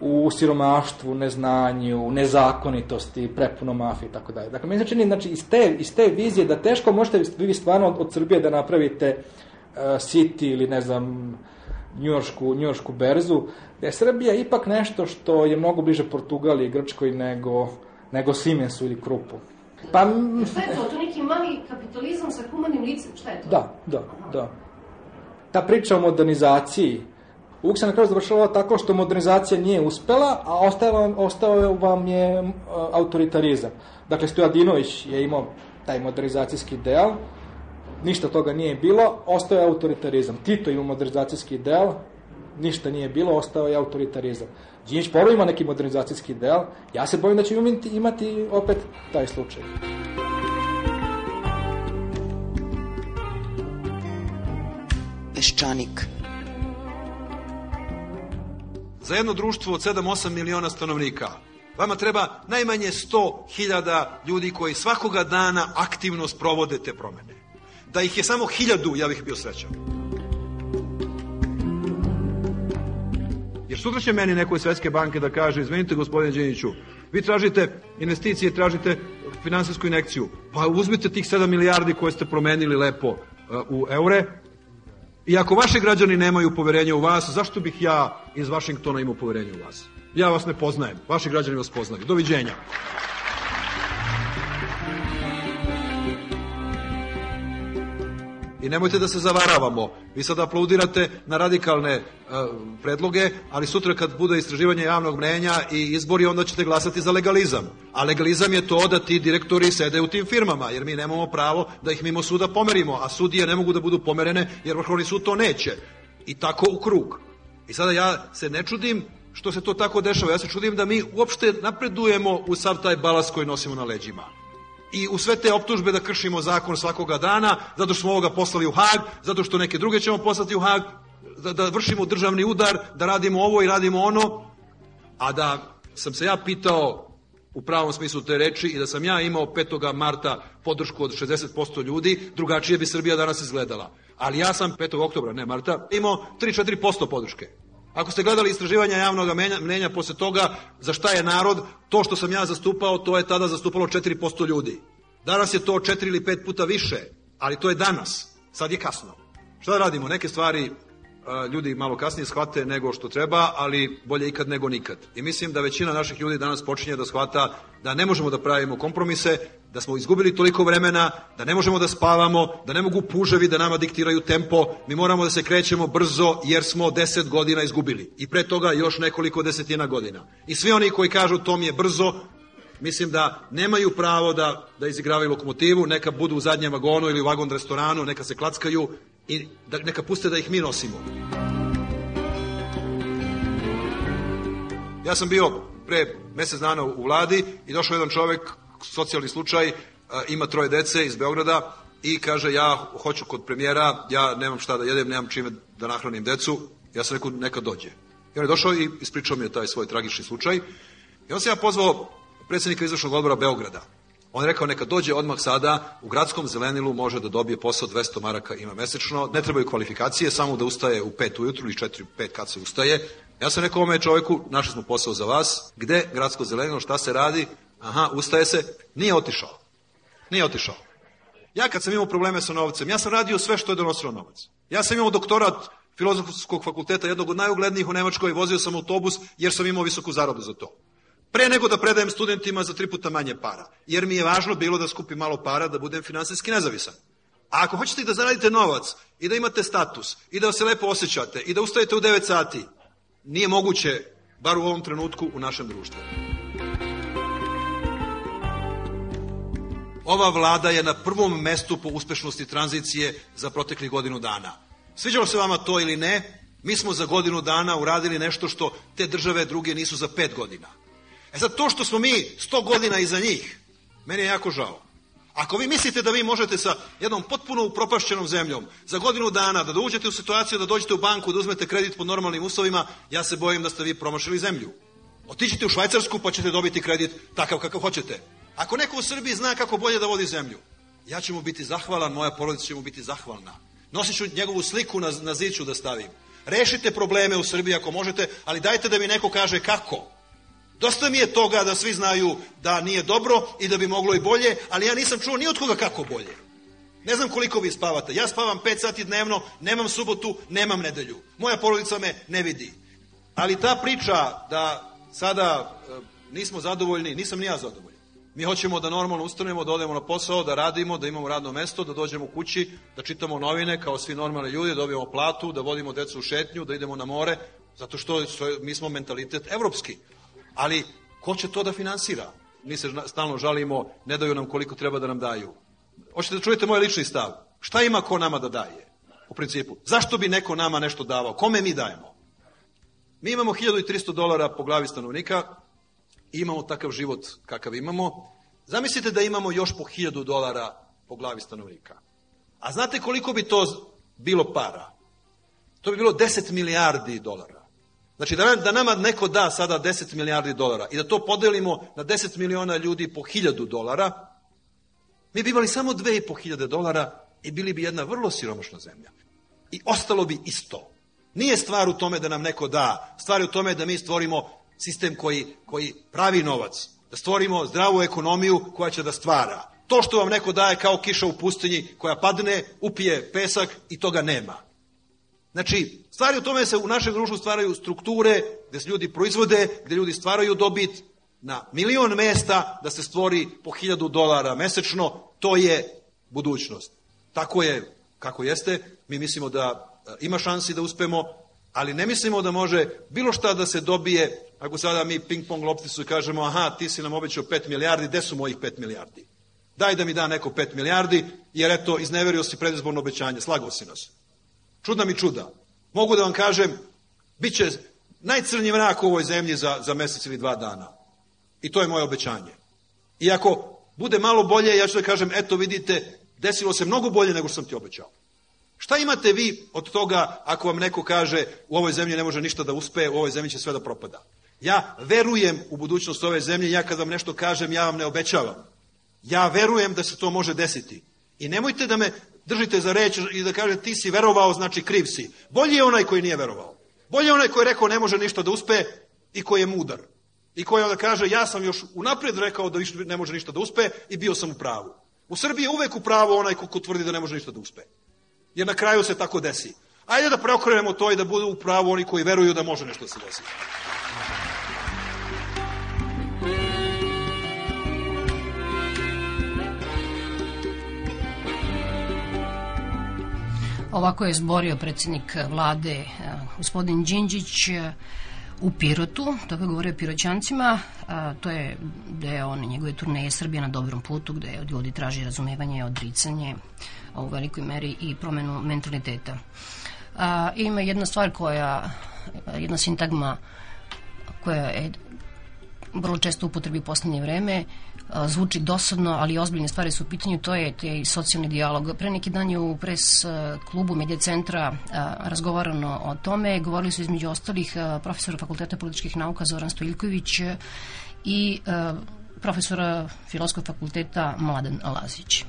u siromaštvu, neznanju, nezakonitosti, prepuno mafije i tako dalje. Dakle, meni se čini, znači, iz te, iz te vizije da teško možete vi stvarno od, od Srbije da napravite uh, City ili, ne znam, njujoršku, njujoršku berzu, da je Srbija ipak nešto što je mnogo bliže Portugaliji, Grčkoj nego, nego Siemensu ili Krupu. Pa, šta je to? To neki mali kapitalizam sa humanim licem? Šta je to? Da, da, da. Ta priča o modernizaciji, uvijek se na kraju završava tako što modernizacija nije uspela, a ostao, ostao vam je uh, autoritarizam. Dakle, Stojadinović je imao taj modernizacijski ideal, ništa toga nije bilo, ostao je autoritarizam. Tito ima modernizacijski ideal, ništa nije bilo, ostao je autoritarizam. Đinjić ponovno ima neki modernizacijski ideal, ja se bojim da će imati, imati opet taj slučaj. Peščanik. Za jedno društvo od 7-8 miliona stanovnika Vama treba najmanje 100.000 ljudi koji svakoga dana aktivno sprovode te promene. Da ih je samo hiljadu, ja bih bio srećan. Jer sutra će meni neko iz Svetske banke da kaže, izvinite gospodine Đeniću, vi tražite investicije, tražite finansijsku inekciju, pa uzmite tih 7 milijardi koje ste promenili lepo uh, u eure, i ako vaši građani nemaju poverenja u vas, zašto bih ja iz Vašingtona imao poverenje u vas? Ja vas ne poznajem, vaši građani vas poznaju. Doviđenja. I nemojte da se zavaravamo. Vi sad aplaudirate na radikalne uh, predloge, ali sutra kad bude istraživanje javnog mnenja i izbori, onda ćete glasati za legalizam. A legalizam je to da ti direktori sede u tim firmama, jer mi nemamo pravo da ih mimo suda pomerimo, a sudije ne mogu da budu pomerene, jer vrhovni sud to neće. I tako u krug. I sada ja se ne čudim što se to tako dešava. Ja se čudim da mi uopšte napredujemo u sav taj balas koji nosimo na leđima i u sve te optužbe da kršimo zakon svakoga dana, zato što smo ovoga poslali u Hag, zato što neke druge ćemo poslati u Hag, da, da vršimo državni udar, da radimo ovo i radimo ono. A da sam se ja pitao u pravom smislu te reči i da sam ja imao 5. marta podršku od 60% ljudi, drugačije bi Srbija danas izgledala. Ali ja sam 5. oktobra, ne marta, imao 3-4% podrške. Ako ste gledali istraživanja javnog mnenja posle toga za šta je narod, to što sam ja zastupao, to je tada zastupalo 4% ljudi. Danas je to 4 ili 5 puta više, ali to je danas. Sad je kasno. Šta da radimo? Neke stvari ljudi malo kasnije shvate nego što treba, ali bolje ikad nego nikad. I mislim da većina naših ljudi danas počinje da shvata da ne možemo da pravimo kompromise, da smo izgubili toliko vremena, da ne možemo da spavamo, da ne mogu puževi da nama diktiraju tempo, mi moramo da se krećemo brzo jer smo deset godina izgubili. I pre toga još nekoliko desetina godina. I svi oni koji kažu to mi je brzo, mislim da nemaju pravo da, da izigravaju lokomotivu, neka budu u zadnjem vagonu ili u vagon restoranu, neka se klackaju i da, neka puste da ih mi nosimo. Ja sam bio pre mesec dana u vladi i došao jedan čovek, socijalni slučaj, ima troje dece iz Beograda i kaže ja hoću kod premijera, ja nemam šta da jedem, nemam čime da nahranim decu, ja sam rekao neka dođe. I on je došao i ispričao mi je taj svoj tragični slučaj. I on se ja pozvao predsednika izvršnog odbora Beograda. On je rekao neka dođe odmah sada, u gradskom zelenilu može da dobije posao 200 maraka ima mesečno, ne trebaju kvalifikacije, samo da ustaje u 5 ujutru ili 4 5 kad se ustaje. Ja sam rekao ome čoveku, našli smo posao za vas, gde gradsko zelenilo, šta se radi? Aha, ustaje se, nije otišao. Nije otišao. Ja kad sam imao probleme sa novcem, ja sam radio sve što je donosilo novac. Ja sam imao doktorat filozofskog fakulteta, jednog od najuglednijih u Nemačkoj, vozio sam autobus jer sam imao visoku zaradu za to pre nego da predajem studentima za tri puta manje para. Jer mi je važno bilo da skupim malo para, da budem finansijski nezavisan. A ako hoćete da zaradite novac i da imate status i da se lepo osjećate i da ustajete u 9 sati, nije moguće, bar u ovom trenutku, u našem društvu. Ova vlada je na prvom mestu po uspešnosti tranzicije za proteklih godinu dana. Sviđalo se vama to ili ne, mi smo za godinu dana uradili nešto što te države druge nisu za pet godina. E sad, to što smo mi 100 godina iza njih, meni je jako žao. Ako vi mislite da vi možete sa jednom potpuno upropašćenom zemljom za godinu dana da dođete u situaciju da dođete u banku da uzmete kredit pod normalnim uslovima, ja se bojim da ste vi promašili zemlju. Otiđite u Švajcarsku pa ćete dobiti kredit takav kakav hoćete. Ako neko u Srbiji zna kako bolje da vodi zemlju, ja ću mu biti zahvalan, moja porodica će mu biti zahvalna. Nosit ću njegovu sliku na, na ziću da stavim. Rešite probleme u Srbiji ako možete, ali dajte da mi neko kaže kako. Dosta mi je toga da svi znaju da nije dobro i da bi moglo i bolje, ali ja nisam čuo ni od koga kako bolje. Ne znam koliko vi spavate. Ja spavam 5 sati dnevno, nemam subotu, nemam nedelju. Moja porodica me ne vidi. Ali ta priča da sada e, nismo zadovoljni, nisam ni ja zadovoljan. Mi hoćemo da normalno ustanemo, da odemo na posao, da radimo, da imamo radno mesto, da dođemo kući, da čitamo novine kao svi normalni ljudi, da dobijemo platu, da vodimo decu u šetnju, da idemo na more, zato što mi smo mentalitet evropski. Ali, ko će to da finansira? Mi se stalno žalimo, ne daju nam koliko treba da nam daju. Hoćete da čujete moj lični stav? Šta ima ko nama da daje? U principu. Zašto bi neko nama nešto davao? Kome mi dajemo? Mi imamo 1300 dolara po glavi stanovnika i imamo takav život kakav imamo. Zamislite da imamo još po 1000 dolara po glavi stanovnika. A znate koliko bi to bilo para? To bi bilo 10 milijardi dolara. Znači da, da nama neko da sada 10 milijardi dolara i da to podelimo na 10 miliona ljudi po 1000 dolara, mi bi imali samo 2500 dolara i bili bi jedna vrlo siromašna zemlja. I ostalo bi isto. Nije stvar u tome da nam neko da, stvar je u tome da mi stvorimo sistem koji, koji pravi novac, da stvorimo zdravu ekonomiju koja će da stvara. To što vam neko daje kao kiša u pustinji koja padne, upije pesak i toga nema. Znači, stvari u tome se u našem društvu stvaraju strukture gde se ljudi proizvode, gde ljudi stvaraju dobit na milion mesta da se stvori po hiljadu dolara mesečno, to je budućnost. Tako je kako jeste, mi mislimo da e, ima šansi da uspemo, ali ne mislimo da može bilo šta da se dobije, ako sada mi ping-pong lopticu i kažemo, aha, ti si nam obećao 5 milijardi, gde su mojih 5 milijardi? Daj da mi da neko 5 milijardi, jer eto, izneverio si predizborno obećanje, slagao si nas. Čudna mi čuda. Mogu da vam kažem, bit će najcrnji mrak u ovoj zemlji za, za mesec ili dva dana. I to je moje obećanje. I ako bude malo bolje, ja ću da kažem, eto vidite, desilo se mnogo bolje nego što sam ti obećao. Šta imate vi od toga ako vam neko kaže u ovoj zemlji ne može ništa da uspe, u ovoj zemlji će sve da propada? Ja verujem u budućnost ove zemlje, ja kad vam nešto kažem, ja vam ne obećavam. Ja verujem da se to može desiti. I nemojte da me držite za reč i da kažete ti si verovao, znači kriv si. Bolji je onaj koji nije verovao. Bolji je onaj koji je rekao ne može ništa da uspe i koji je mudar. I koji onda kaže ja sam još unapred rekao da ne može ništa da uspe i bio sam u pravu. U Srbiji je uvek u pravu onaj ko, ko tvrdi da ne može ništa da uspe. Jer na kraju se tako desi. Ajde da preokrenemo to i da budu u pravu oni koji veruju da može nešto da se desi. Ovako je zborio predsjednik vlade eh, gospodin Đinđić eh, u Pirotu, to je govorio Piroćancima, a, to je deo on, njegove turneje Srbija na dobrom putu, gde od ljudi traži razumevanje, odricanje, u velikoj meri i promenu mentaliteta. Ima jedna stvar koja, jedna sintagma koja je vrlo često upotrebi u poslednje vreme, zvuči dosadno, ali ozbiljne stvari su u pitanju, to je taj socijalni dijalog. Pre neki dan je u pres klubu Medija centra razgovarano o tome, govorili su između ostalih a, profesora Fakulteta političkih nauka Zoran Stojilković a, i profesora Filosofskog fakulteta Mladen Lazić.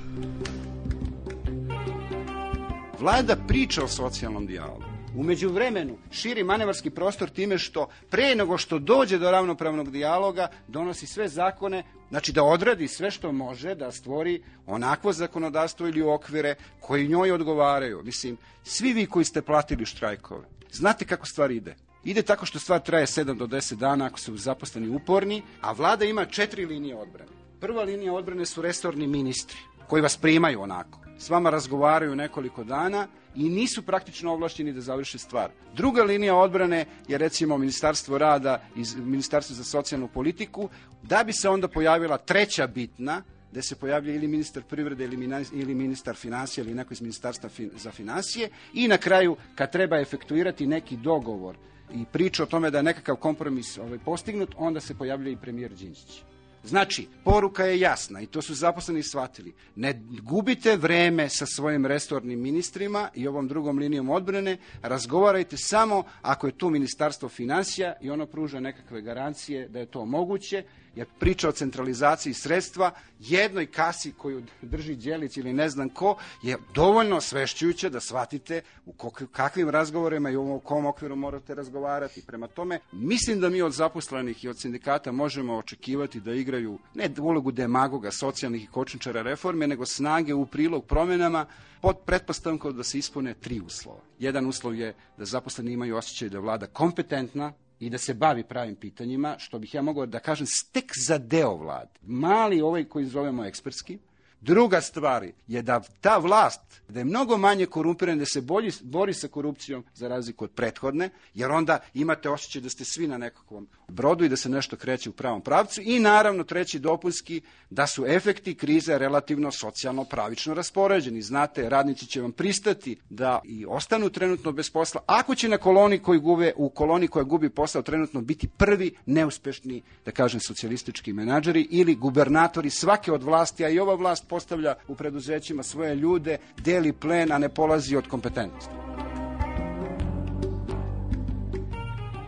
Vlada priča o socijalnom dijalogu. Umeđu vremenu širi manevarski prostor time što pre nego što dođe do ravnopravnog dijaloga donosi sve zakone, znači da odradi sve što može da stvori onakvo zakonodavstvo ili okvire koji njoj odgovaraju. Mislim, svi vi koji ste platili štrajkove, znate kako stvar ide. Ide tako što stvar traje 7 do 10 dana ako su zaposleni uporni, a vlada ima četiri linije odbrane. Prva linija odbrane su resorni ministri koji vas primaju onako. S vama razgovaraju nekoliko dana i nisu praktično ovlašćeni da završe stvar. Druga linija odbrane je recimo Ministarstvo rada i Ministarstvo za socijalnu politiku, da bi se onda pojavila treća bitna, gde se pojavlja ili ministar privrede ili, ministar financija ili neko iz ministarstva za financije i na kraju kad treba efektuirati neki dogovor i priča o tome da je nekakav kompromis ovaj, postignut, onda se pojavlja i premijer Đinđić. Znači, poruka je jasna i to su zaposleni shvatili. Ne gubite vreme sa svojim restornim ministrima i ovom drugom linijom odbrane, razgovarajte samo ako je tu ministarstvo financija i ono pruža nekakve garancije da je to moguće, jer priča o centralizaciji sredstva jednoj kasi koju drži Đelić ili ne znam ko je dovoljno svešćujuće da shvatite u kakvim razgovorima i u kom okviru morate razgovarati. Prema tome, mislim da mi od zaposlenih i od sindikata možemo očekivati da igraju ne ulogu demagoga, socijalnih i kočničara reforme, nego snage u prilog promenama pod pretpostavkom da se ispune tri uslova. Jedan uslov je da zaposleni imaju osjećaj da vlada kompetentna, i da se bavi pravim pitanjima, što bih ja mogao da kažem tek za deo vlade. Mali ovaj koji zovemo ekspertski, Druga stvar je da ta vlast, da je mnogo manje korumpirana, da se bolji, bori sa korupcijom za razliku od prethodne, jer onda imate osjećaj da ste svi na nekakvom brodu i da se nešto kreće u pravom pravcu i naravno treći dopunski da su efekti krize relativno socijalno pravično raspoređeni. Znate, radnici će vam pristati da i ostanu trenutno bez posla, ako će na koloni koji gube, u koloni koja gubi posao trenutno biti prvi neuspešni, da kažem, socijalistički menadžeri ili gubernatori svake od vlasti, a i ova vlast postavlja u preduzećima svoje ljude, deli plen, a ne polazi od kompetentnosti.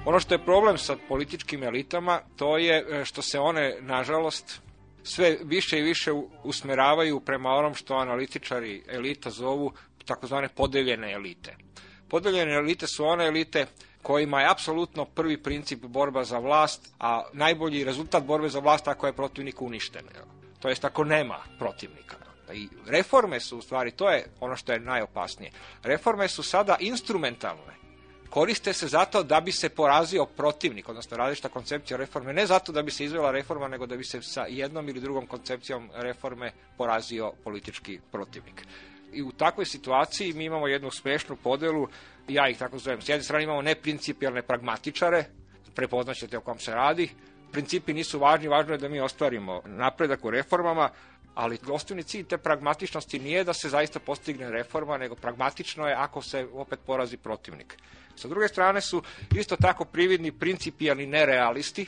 Ono što je problem sa političkim elitama, to je e, što se one, nažalost, sve više i više usmeravaju prema onom što analitičari elita zovu takozvane podeljene elite. Podeljene elite su one elite kojima je apsolutno prvi princip borba za vlast, a najbolji rezultat borbe za vlast ako je protivnik uništen to jest ako nema protivnika. I reforme su u stvari, to je ono što je najopasnije. Reforme su sada instrumentalne. Koriste se zato da bi se porazio protivnik, odnosno različita koncepcija reforme, ne zato da bi se izvela reforma, nego da bi se sa jednom ili drugom koncepcijom reforme porazio politički protivnik. I u takvoj situaciji mi imamo jednu smešnu podelu, ja ih tako zovem, s jedne strane imamo neprincipijalne pragmatičare, prepoznaćete o kom se radi, principi nisu važni, važno je da mi ostvarimo napredak u reformama, ali osnovni cilj te pragmatičnosti nije da se zaista postigne reforma, nego pragmatično je ako se opet porazi protivnik. Sa druge strane su isto tako prividni principijalni nerealisti,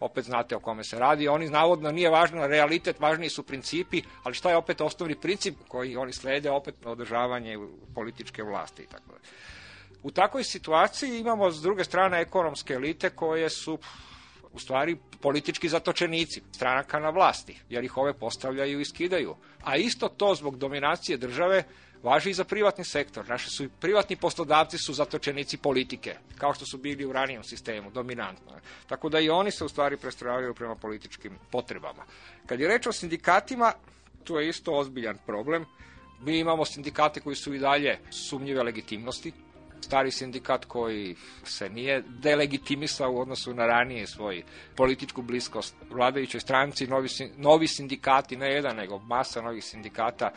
opet znate o kome se radi, oni navodno nije važno realitet, važniji su principi, ali šta je opet osnovni princip koji oni slede, opet održavanje političke vlasti i tako da. U takvoj situaciji imamo s druge strane ekonomske elite koje su u stvari politički zatočenici, stranaka na vlasti, jer ih ove postavljaju i skidaju. A isto to zbog dominacije države važi i za privatni sektor. Naši su i privatni poslodavci su zatočenici politike, kao što su bili u ranijem sistemu, dominantno. Tako da i oni se u stvari prestrojavaju prema političkim potrebama. Kad je reč o sindikatima, tu je isto ozbiljan problem. Mi imamo sindikate koji su i dalje sumnjive legitimnosti, stari sindikat koji se nije delegitimisao u odnosu na ranije svoj političku bliskost. Vladajućoj stranci, novi, novi sindikati, ne jedan, nego masa novih sindikata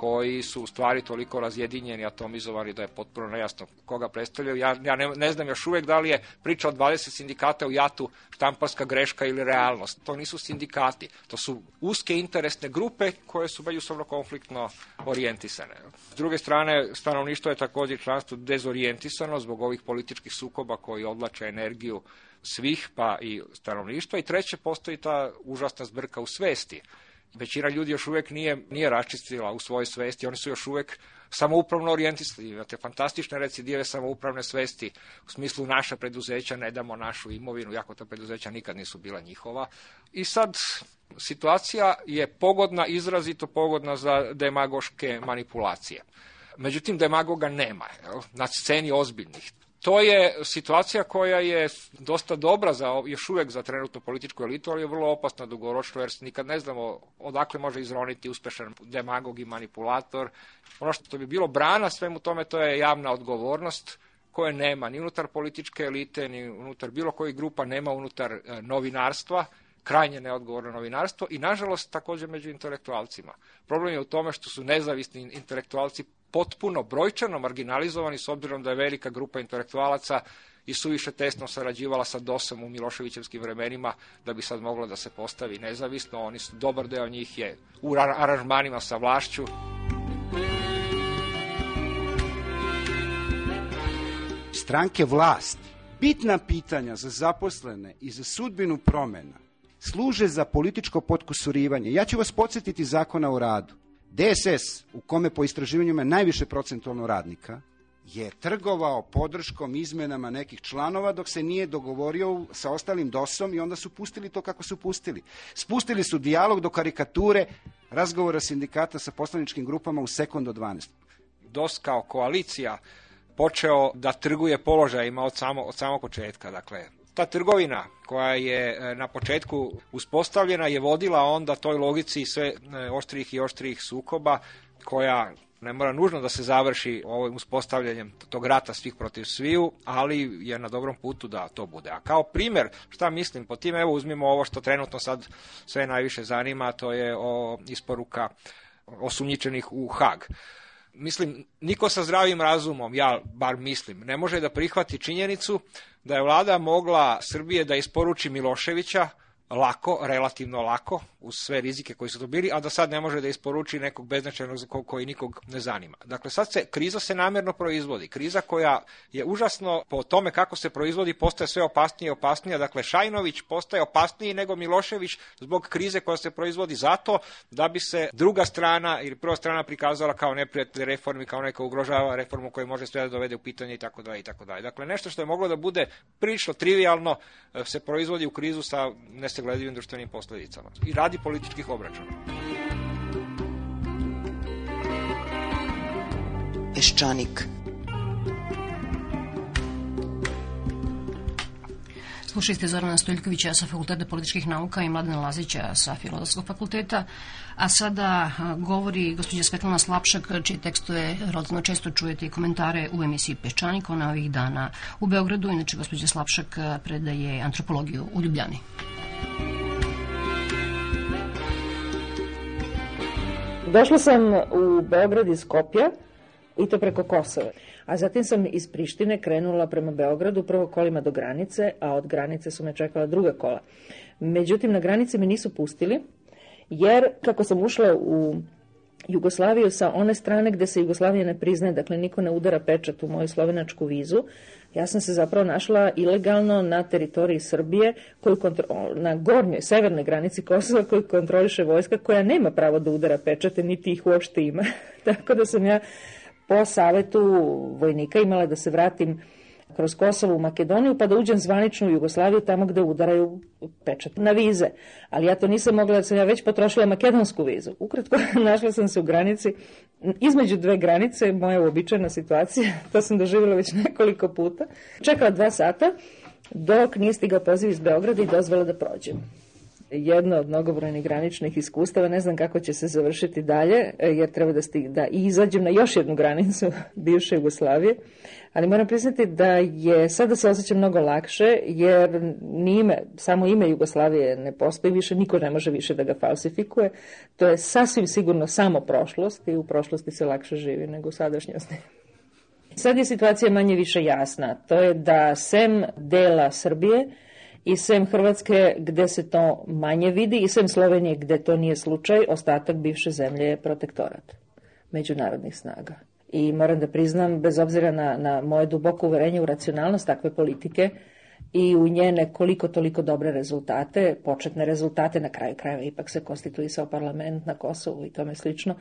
koji su u stvari toliko razjedinjeni, atomizovani da je potpuno nejasno koga predstavljaju. Ja, ja ne, ne znam još uvek da li je priča o 20 sindikata u jatu štamparska greška ili realnost. To nisu sindikati, to su uske interesne grupe koje su međusobno konfliktno orijentisane. S druge strane, stanovništvo je takođe članstvo dezorijentisano zbog ovih političkih sukoba koji odlače energiju svih, pa i stanovništva. I treće, postoji ta užasna zbrka u svesti većina ljudi još uvek nije, nije raščistila u svojoj svesti, oni su još uvek samoupravno orijentisani. Imate fantastične recidive samoupravne svesti, u smislu naša preduzeća, ne damo našu imovinu, jako ta preduzeća nikad nisu bila njihova. I sad, situacija je pogodna, izrazito pogodna za demagoške manipulacije. Međutim, demagoga nema jel? na sceni ozbiljnih to je situacija koja je dosta dobra za, još uvek za trenutnu političku elitu, ali je vrlo opasna dugoročno, jer nikad ne znamo odakle može izroniti uspešan demagog i manipulator. Ono što bi bilo brana svemu tome, to je javna odgovornost, koje nema ni unutar političke elite, ni unutar bilo kojih grupa, nema unutar e, novinarstva, krajnje neodgovorno novinarstvo i nažalost takođe među intelektualcima. Problem je u tome što su nezavisni intelektualci potpuno brojčano marginalizovani s obzirom da je velika grupa intelektualaca i suviše tesno sarađivala sa DOS-om u Miloševićevskim vremenima da bi sad moglo da se postavi nezavisno. Oni su, dobar deo njih je u aranžmanima sa vlašću. Stranke vlast, bitna pitanja za zaposlene i za sudbinu promena služe za političko potkusurivanje. Ja ću vas podsjetiti zakona o radu. DSS, u kome po istraživanjima najviše procentualno radnika, je trgovao podrškom izmenama nekih članova dok se nije dogovorio sa ostalim DOS-om i onda su pustili to kako su pustili. Spustili su dijalog do karikature razgovora sindikata sa poslaničkim grupama u sekund od 12. DOS kao koalicija počeo da trguje položajima od, samo, od samog početka. Dakle, ta trgovina koja je e, na početku uspostavljena je vodila onda toj logici sve e, oštrih i oštrih sukoba koja ne mora nužno da se završi ovim uspostavljanjem tog rata svih protiv sviju, ali je na dobrom putu da to bude. A kao primer, šta mislim, po tim evo uzmimo ovo što trenutno sad sve najviše zanima, to je o isporuka osumnjičenih u Hag mislim, niko sa zdravim razumom, ja bar mislim, ne može da prihvati činjenicu da je vlada mogla Srbije da isporuči Miloševića lako, relativno lako, uz sve rizike koji su to bili, a da sad ne može da isporuči nekog beznačajnog za koji nikog ne zanima. Dakle, sad se, kriza se namjerno proizvodi. Kriza koja je užasno po tome kako se proizvodi postaje sve opasnije i opasnija. Dakle, Šajnović postaje opasniji nego Milošević zbog krize koja se proizvodi zato da bi se druga strana ili prva strana prikazala kao neprijatelj reformi, kao neka ugrožava reformu koja može sve da dovede u pitanje i tako dalje i tako dalje. Dakle, nešto što je moglo da bude prilično trivialno e, se proizvodi u krizu sa nesagledivim društvenim posledicama. I radi političkih obračuna. Peščanik. Slušali ste Zorana Stoljkovića sa Fakulteta političkih nauka i Mladena Lazića sa Filozofskog fakulteta. A sada govori gospođa Svetlana Slapšak, čiji tekstove rodno često čujete i komentare u emisiji Peščanik. Ona ovih dana u Beogradu. Inače, gospođa Slapšak predaje antropologiju u Ljubljani. Došla sam u Beograd iz Skopja i to preko Kosova. A zatim sam iz Prištine krenula prema Beogradu, prvo kolima do granice, a od granice su me čekala druga kola. Međutim, na granici me nisu pustili, jer kako sam ušla u Jugoslaviju sa one strane gde se Jugoslavija ne priznaje, dakle niko ne udara pečat u moju slovenačku vizu, ja sam se zapravo našla ilegalno na teritoriji Srbije, koju kontro, na gornjoj, severnoj granici Kosova koju kontroliše vojska koja nema pravo da udara pečate, niti ih uopšte ima. Tako da sam ja po savetu vojnika imala da se vratim kroz Kosovo u Makedoniju pa da uđem zvanično u Jugoslaviju tamo gde udaraju pečat na vize. Ali ja to nisam mogla sam ja već potrošila makedonsku vizu. Ukratko, našla sam se u granici, između dve granice, moja uobičajena situacija, to sam doživjela već nekoliko puta. Čekala dva sata dok nije stigao poziv iz Beograda i dozvala da prođem jedno od mnogobrojnih graničnih iskustava. Ne znam kako će se završiti dalje, e, jer treba da, stig, da izađem na još jednu granicu bivše Jugoslavije. Ali moram priznati da je sada se osjećam mnogo lakše, jer ni ime, samo ime Jugoslavije ne postoji više, niko ne može više da ga falsifikuje. To je sasvim sigurno samo prošlost i u prošlosti se lakše živi nego u sadašnjosti. Sad je situacija manje više jasna. To je da sem dela Srbije, i sem Hrvatske gde se to manje vidi i sem Slovenije gde to nije slučaj, ostatak bivše zemlje je protektorat međunarodnih snaga. I moram da priznam, bez obzira na, na moje duboko uverenje u racionalnost takve politike i u njene koliko toliko dobre rezultate, početne rezultate, na kraju krajeva ipak se konstituisao parlament na Kosovu i tome slično,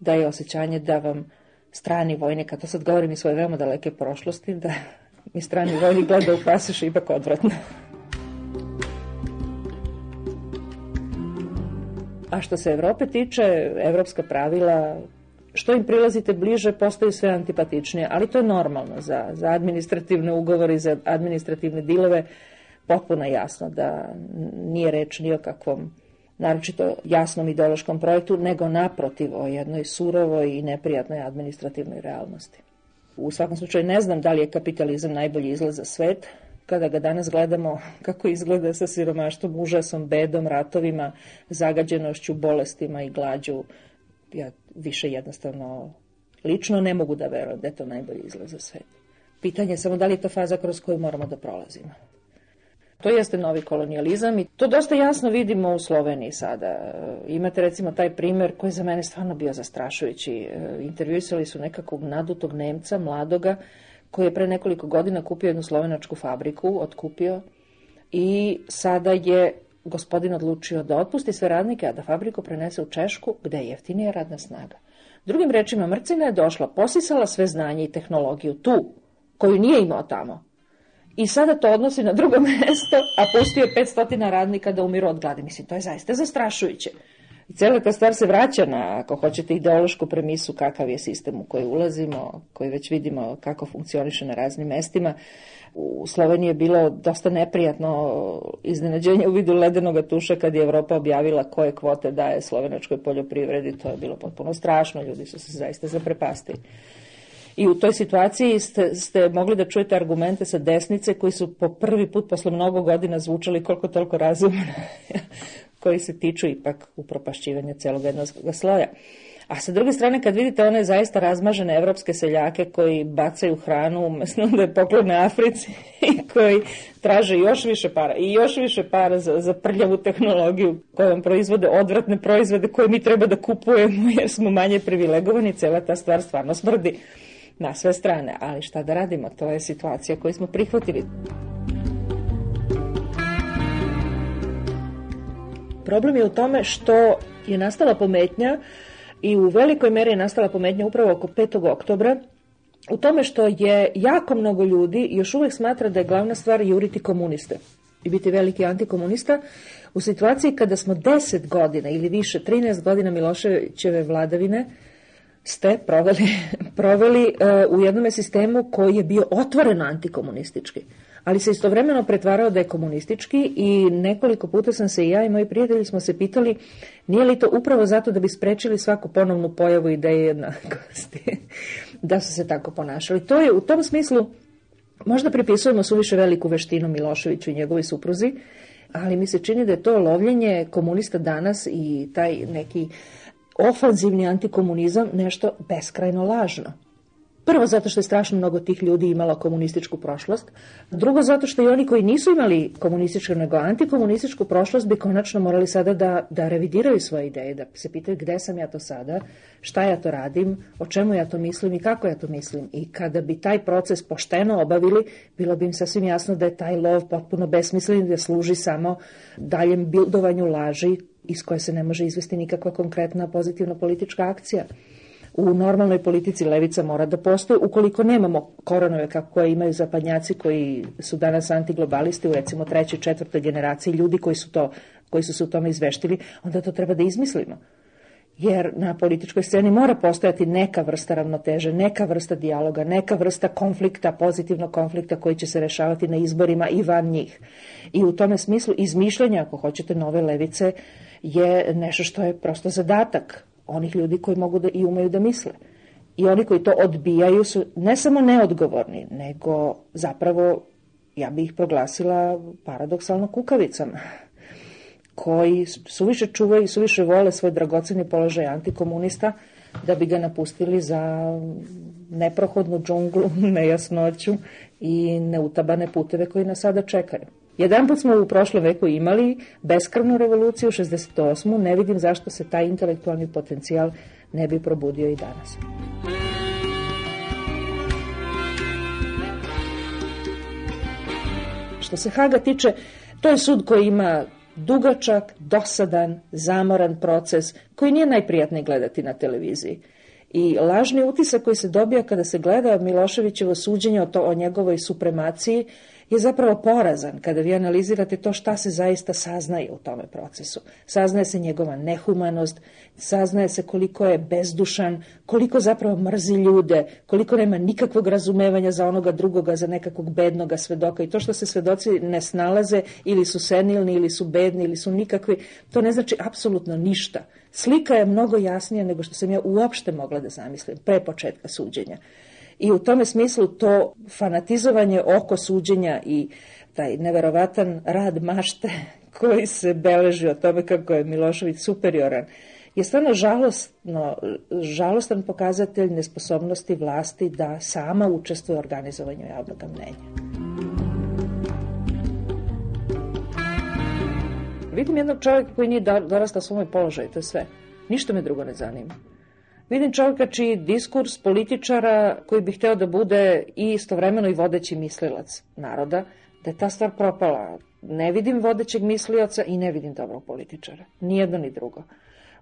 da je osjećanje da vam strani vojnik, a to sad govorim i svoje veoma daleke prošlosti, da mi strani vojnik gleda u pasoš ipak odvratno. A što se Evrope tiče, evropska pravila, što im prilazite bliže, postaju sve antipatičnije, ali to je normalno za, za administrativne ugovore i za administrativne dilove, potpuno jasno da nije reč ni o kakvom naročito jasnom ideološkom projektu, nego naprotiv o jednoj surovoj i neprijatnoj administrativnoj realnosti. U svakom slučaju ne znam da li je kapitalizam najbolji izlaz za svet, kada ga danas gledamo kako izgleda sa siromaštvom, užasom, bedom, ratovima, zagađenošću, bolestima i glađu, ja više jednostavno lično ne mogu da verujem da je to najbolji izlaz za svet. Pitanje je samo da li je to faza kroz koju moramo da prolazimo. To jeste novi kolonijalizam i to dosta jasno vidimo u Sloveniji sada. Imate recimo taj primer koji je za mene stvarno bio zastrašujući. Intervjuisali su nekakvog nadutog Nemca, mladoga, koji je pre nekoliko godina kupio jednu slovenačku fabriku, otkupio i sada je gospodin odlučio da otpusti sve radnike, a da fabriku prenese u Češku, gde je jeftinija radna snaga. Drugim rečima, Mrcina je došla, posisala sve znanje i tehnologiju tu, koju nije imao tamo. I sada to odnosi na drugo mesto, a pustio je 500 radnika da umiru od gladi. Mislim, to je zaista zastrašujuće. I cela ta stvar se vraća na, ako hoćete, ideološku premisu kakav je sistem u koji ulazimo, koji već vidimo kako funkcioniše na raznim mestima. U Sloveniji je bilo dosta neprijatno iznenađenje u vidu ledenog tuša kad je Evropa objavila koje kvote daje slovenačkoj poljoprivredi. To je bilo potpuno strašno, ljudi su se zaista zaprepastili. I u toj situaciji ste, ste mogli da čujete argumente sa desnice koji su po prvi put posle mnogo godina zvučali koliko toliko razumno koji se tiču ipak upropašćivanja celog jednog sloja. A sa druge strane, kad vidite one zaista razmažene evropske seljake koji bacaju hranu umesno da je poklone Africi i koji traže još više para i još više para za, za prljavu tehnologiju kojom proizvode odvratne proizvode koje mi treba da kupujemo jer smo manje privilegovani, cela ta stvar stvarno smrdi na sve strane. Ali šta da radimo, to je situacija koju smo prihvatili. Problem je u tome što je nastala pometnja i u velikoj meri je nastala pometnja upravo oko 5. oktobra u tome što je jako mnogo ljudi još uvek smatra da je glavna stvar juriti komuniste i biti veliki antikomunista u situaciji kada smo 10 godina ili više, 13 godina Miloševićeve vladavine ste proveli, proveli uh, u jednom sistemu koji je bio otvoreno antikomunistički ali se istovremeno pretvarao da je komunistički i nekoliko puta sam se i ja i moji prijatelji smo se pitali nije li to upravo zato da bi sprečili svaku ponovnu pojavu ideje jednakosti, da su se tako ponašali. To je u tom smislu, možda pripisujemo suviše veliku veštinu Miloševiću i njegovoj supruzi, ali mi se čini da je to lovljenje komunista danas i taj neki ofanzivni antikomunizam nešto beskrajno lažno. Prvo zato što je strašno mnogo tih ljudi imalo komunističku prošlost. Drugo zato što i oni koji nisu imali komunističku nego antikomunističku prošlost bi konačno morali sada da, da revidiraju svoje ideje, da se pitaju gde sam ja to sada, šta ja to radim, o čemu ja to mislim i kako ja to mislim. I kada bi taj proces pošteno obavili, bilo bi im sasvim jasno da je taj lov potpuno besmislen da služi samo daljem bildovanju laži iz koje se ne može izvesti nikakva konkretna pozitivna politička akcija. U normalnoj politici levica mora da postoji. Ukoliko nemamo koronove kako koje imaju zapadnjaci koji su danas antiglobalisti u recimo trećoj, četvrtoj generaciji ljudi koji su, to, koji su se u tome izveštili, onda to treba da izmislimo jer na političkoj sceni mora postojati neka vrsta ravnoteže, neka vrsta dijaloga, neka vrsta konflikta, pozitivnog konflikta koji će se rešavati na izborima i van njih. I u tome smislu izmišljanja, ako hoćete, nove levice je nešto što je prosto zadatak onih ljudi koji mogu da i umeju da misle. I oni koji to odbijaju su ne samo neodgovorni, nego zapravo, ja bih ih proglasila paradoksalno kukavicama koji suviše čuvaju i suviše vole svoj dragoceni položaj antikomunista da bi ga napustili za neprohodnu džunglu, nejasnoću i neutabane puteve koji nas sada čekaju. Jedan put smo u prošlom veku imali beskrvnu revoluciju 68. Ne vidim zašto se taj intelektualni potencijal ne bi probudio i danas. Što se Haga tiče, to je sud koji ima dugačak, dosadan, zamoran proces koji nije najprijatniji gledati na televiziji. I lažni utisak koji se dobija kada se gleda Miloševićevo suđenje o, to, o njegovoj supremaciji je zapravo porazan kada vi analizirate to šta se zaista saznaje u tome procesu. Saznaje se njegova nehumanost, saznaje se koliko je bezdušan, koliko zapravo mrzi ljude, koliko nema nikakvog razumevanja za onoga drugoga, za nekakvog bednoga svedoka. I to što se svedoci ne snalaze ili su senilni, ili su bedni, ili su nikakvi, to ne znači apsolutno ništa. Slika je mnogo jasnija nego što sam ja uopšte mogla da zamislim pre početka suđenja. I u tome smislu to fanatizovanje oko suđenja i taj neverovatan rad mašte koji se beleži o tome kako je Milošević superioran, je stvarno žalostno, žalostan pokazatelj nesposobnosti vlasti da sama učestvuje u organizovanju javnog mnenja. Vidim jednog čovjeka koji nije dorastao svome položaju, to je sve. Ništa me drugo ne zanima. Vidim čovjeka čiji diskurs političara koji bi hteo da bude i istovremeno i vodeći mislilac naroda, da je ta stvar propala. Ne vidim vodećeg mislioca i ne vidim dobrog političara. Nijedno ni drugo.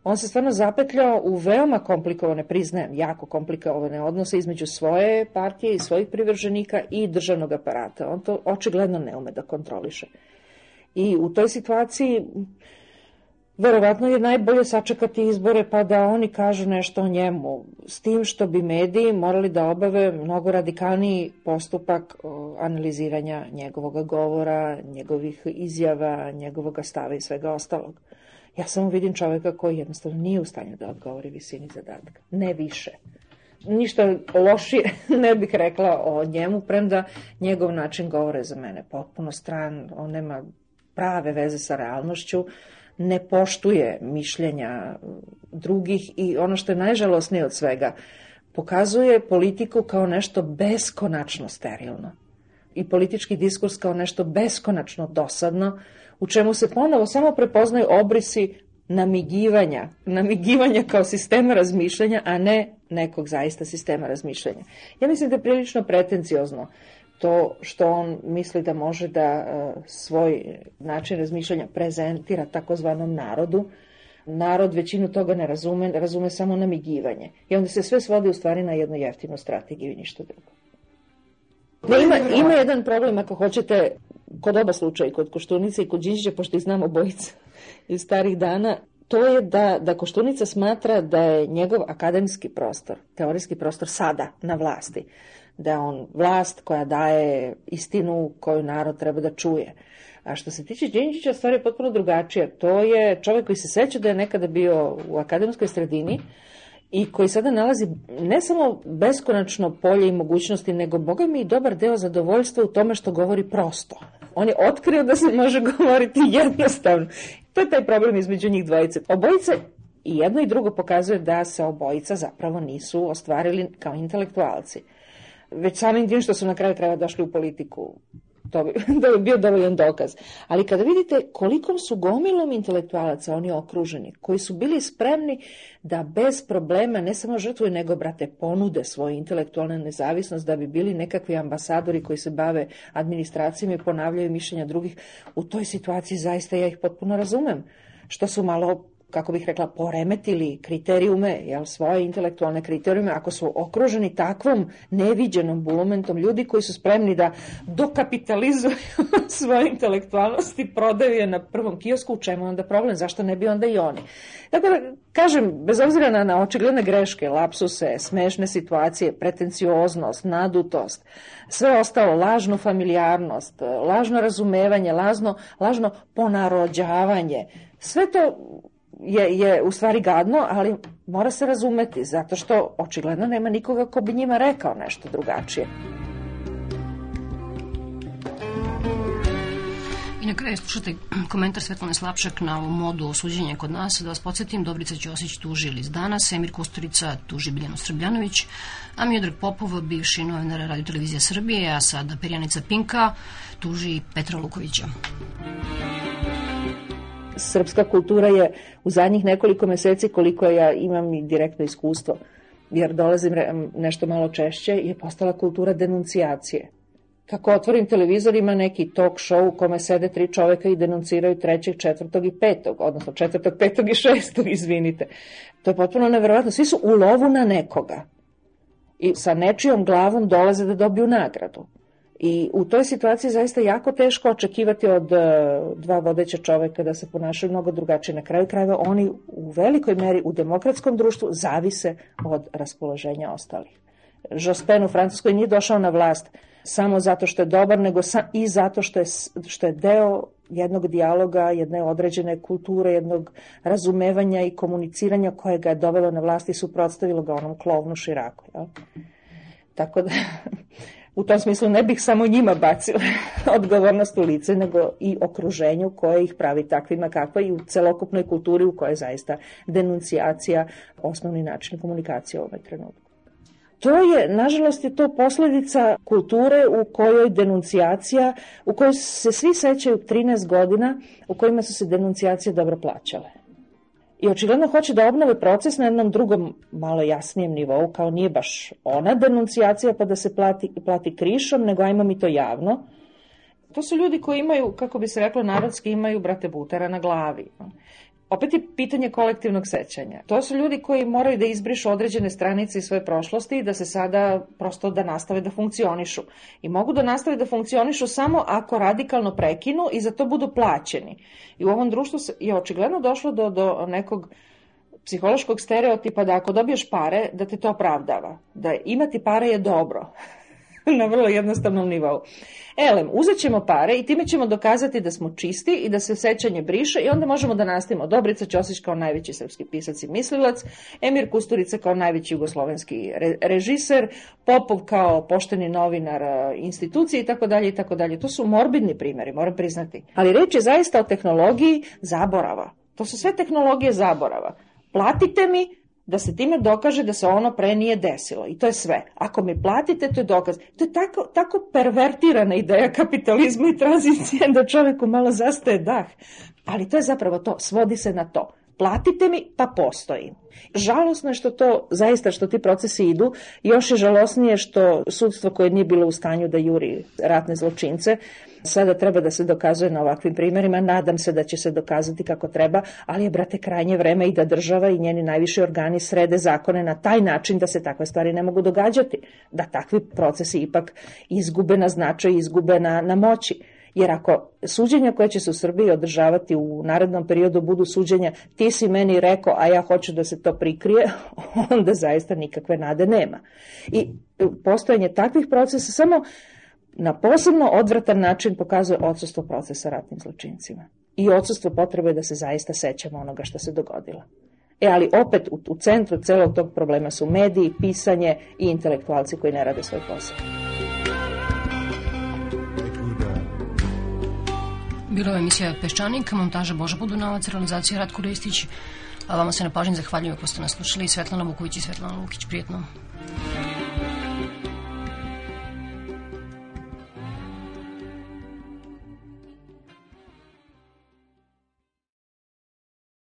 On se stvarno zapetljao u veoma komplikovane, priznajem, jako komplikovane odnose između svoje partije i svojih privrženika i državnog aparata. On to očigledno ne ume da kontroliše. I u toj situaciji verovatno je najbolje sačekati izbore pa da oni kažu nešto o njemu, s tim što bi mediji morali da obave mnogo radikalniji postupak analiziranja njegovog govora, njegovih izjava, njegovog stava i svega ostalog. Ja samo vidim čoveka koji jednostavno nije u stanju da odgovori visini zadatka. Ne više. Ništa lošije ne bih rekla o njemu, premda njegov način govore za mene potpuno stran, on nema prave veze sa realnošću, ne poštuje mišljenja drugih i ono što je najžalosnije od svega, pokazuje politiku kao nešto beskonačno sterilno i politički diskurs kao nešto beskonačno dosadno, u čemu se ponovo samo prepoznaju obrisi namigivanja, namigivanja kao sistema razmišljanja, a ne nekog zaista sistema razmišljanja. Ja mislim da je prilično pretenciozno to što on misli da može da e, svoj način razmišljanja prezentira takozvanom narodu, narod većinu toga ne razume, razume samo namigivanje. I onda se sve svodi u stvari na jednu jeftinu strategiju i ništa drugo. Ne, ima, ima jedan problem, ako hoćete, kod oba slučaja, kod Koštunice i kod Đinđića, pošto ih znamo obojica iz starih dana, to je da, da Koštunica smatra da je njegov akademski prostor, teorijski prostor sada na vlasti, da je on vlast koja daje istinu koju narod treba da čuje. A što se tiče Đinđića, stvar je potpuno drugačija. To je čovjek koji se seća da je nekada bio u akademskoj sredini i koji sada nalazi ne samo beskonačno polje i mogućnosti, nego, boga mi, i dobar deo zadovoljstva u tome što govori prosto. On je otkrio da se može govoriti jednostavno. To je taj problem između njih dvojice. Obojice i jedno i drugo pokazuje da se obojica zapravo nisu ostvarili kao intelektualci već samim tim što su na kraju kraja došli u politiku. To bi, to bi bio dovoljan dokaz. Ali kada vidite kolikom su gomilom intelektualaca oni okruženi, koji su bili spremni da bez problema ne samo žrtvuju, nego, brate, ponude svoju intelektualnu nezavisnost da bi bili nekakvi ambasadori koji se bave administracijom i ponavljaju mišljenja drugih, u toj situaciji zaista ja ih potpuno razumem. Što su malo kako bih rekla, poremetili kriterijume, jel, svoje intelektualne kriterijume, ako su okruženi takvom neviđenom bulumentom ljudi koji su spremni da dokapitalizuju svoje intelektualnosti, prodaju je na prvom kiosku, u čemu onda problem, zašto ne bi onda i oni? Tako da, kažem, bez obzira na, na očigledne greške, lapsuse, smešne situacije, pretencioznost, nadutost, sve ostalo, lažnu familijarnost, lažno razumevanje, lažno, lažno ponarođavanje, sve to je, je u stvari gadno, ali mora se razumeti, zato što očigledno nema nikoga ko bi njima rekao nešto drugačije. I na kraju slušate komentar Svetlane Slapšak na ovu modu osuđenja kod nas. Da vas podsjetim, Dobrica Ćosić tuži iz danas, Emir Kusturica tuži Biljanu Srbljanović, a Miodrag Popov, bivši novinar Radio Televizija Srbije, a sada perjanica Pinka, tuži Petra Lukovića srpska kultura je u zadnjih nekoliko meseci, koliko ja imam i direktno iskustvo, jer dolazim nešto malo češće, je postala kultura denuncijacije. Kako otvorim televizor, ima neki talk show u kome sede tri čoveka i denunciraju trećeg, četvrtog i petog, odnosno četvrtog, petog i šestog, izvinite. To je potpuno neverovatno. Svi su u lovu na nekoga. I sa nečijom glavom dolaze da dobiju nagradu. I u toj situaciji zaista jako teško očekivati od uh, dva vodeća čoveka da se ponašaju mnogo drugačije. Na kraju krajeva oni u velikoj meri u demokratskom društvu zavise od raspoloženja ostalih. Jospin u Francuskoj nije došao na vlast samo zato što je dobar, nego i zato što je, što je deo jednog dijaloga, jedne određene kulture, jednog razumevanja i komuniciranja koje ga je dovelo na vlast i suprotstavilo ga onom klovnu širaku. Jel? Tako da u tom smislu ne bih samo njima bacila odgovornost u lice, nego i okruženju koje ih pravi takvima kakva i u celokupnoj kulturi u kojoj je zaista denuncijacija osnovni način komunikacije u ovoj trenutku. To je, nažalost, je to posledica kulture u kojoj denuncijacija, u kojoj se svi sećaju 13 godina u kojima su se denuncijacije dobro plaćale i očigledno hoće da obnove proces na jednom drugom, malo jasnijem nivou, kao nije baš ona denuncijacija pa da se plati, plati krišom, nego ajmo mi to javno. To su ljudi koji imaju, kako bi se reklo narodski, imaju brate butera na glavi opet je pitanje kolektivnog sećanja. To su ljudi koji moraju da izbrišu određene stranice iz svoje prošlosti i da se sada prosto da nastave da funkcionišu. I mogu da nastave da funkcionišu samo ako radikalno prekinu i za to budu plaćeni. I u ovom društvu je očigledno došlo do, do nekog psihološkog stereotipa da ako dobiješ pare, da te to opravdava. Da imati pare je dobro. na vrlo jednostavnom nivou. Elem, uzet ćemo pare i time ćemo dokazati da smo čisti i da se sećanje briše i onda možemo da nastavimo Dobrica Ćosić kao najveći srpski pisac i mislilac, Emir Kusturica kao najveći jugoslovenski re režiser, Popov kao pošteni novinar institucije i tako dalje i tako dalje. To su morbidni primeri, moram priznati. Ali reč je zaista o tehnologiji zaborava. To su sve tehnologije zaborava. Platite mi, da se time dokaže da se ono pre nije desilo. I to je sve. Ako mi platite, to je dokaz. To je tako, tako pervertirana ideja kapitalizma i tranzicije da čoveku malo zastaje dah. Ali to je zapravo to, svodi se na to. Platite mi, pa postoji. Žalosno je što to, zaista što ti procesi idu, još je žalosnije što sudstvo koje nije bilo u stanju da juri ratne zločince, Sada treba da se dokazuje na ovakvim primjerima, nadam se da će se dokazati kako treba, ali je, brate, krajnje vreme i da država i njeni najviši organi srede zakone na taj način da se takve stvari ne mogu događati, da takvi procesi ipak izgube na značaj, izgube na, na moći. Jer ako suđenja koje će se u Srbiji održavati u narednom periodu budu suđenja ti si meni rekao, a ja hoću da se to prikrije, onda zaista nikakve nade nema. I postojanje takvih procesa samo na posebno odvratan način pokazuje odsustvo procesa ratnim zločincima i odsustvo potrebe da se zaista sećamo onoga što se dogodilo. E, ali opet u, u centru celog tog problema su mediji, pisanje i intelektualci koji ne rade svoj posao. Bilo je emisija Peščanik, montaža Boža Podunavac, realizacija Ratko Ristić. A vama se na pažnji zahvaljujem ako ste nas slušali. Svetlana Vuković i Svetlana Lukić. Prijetno.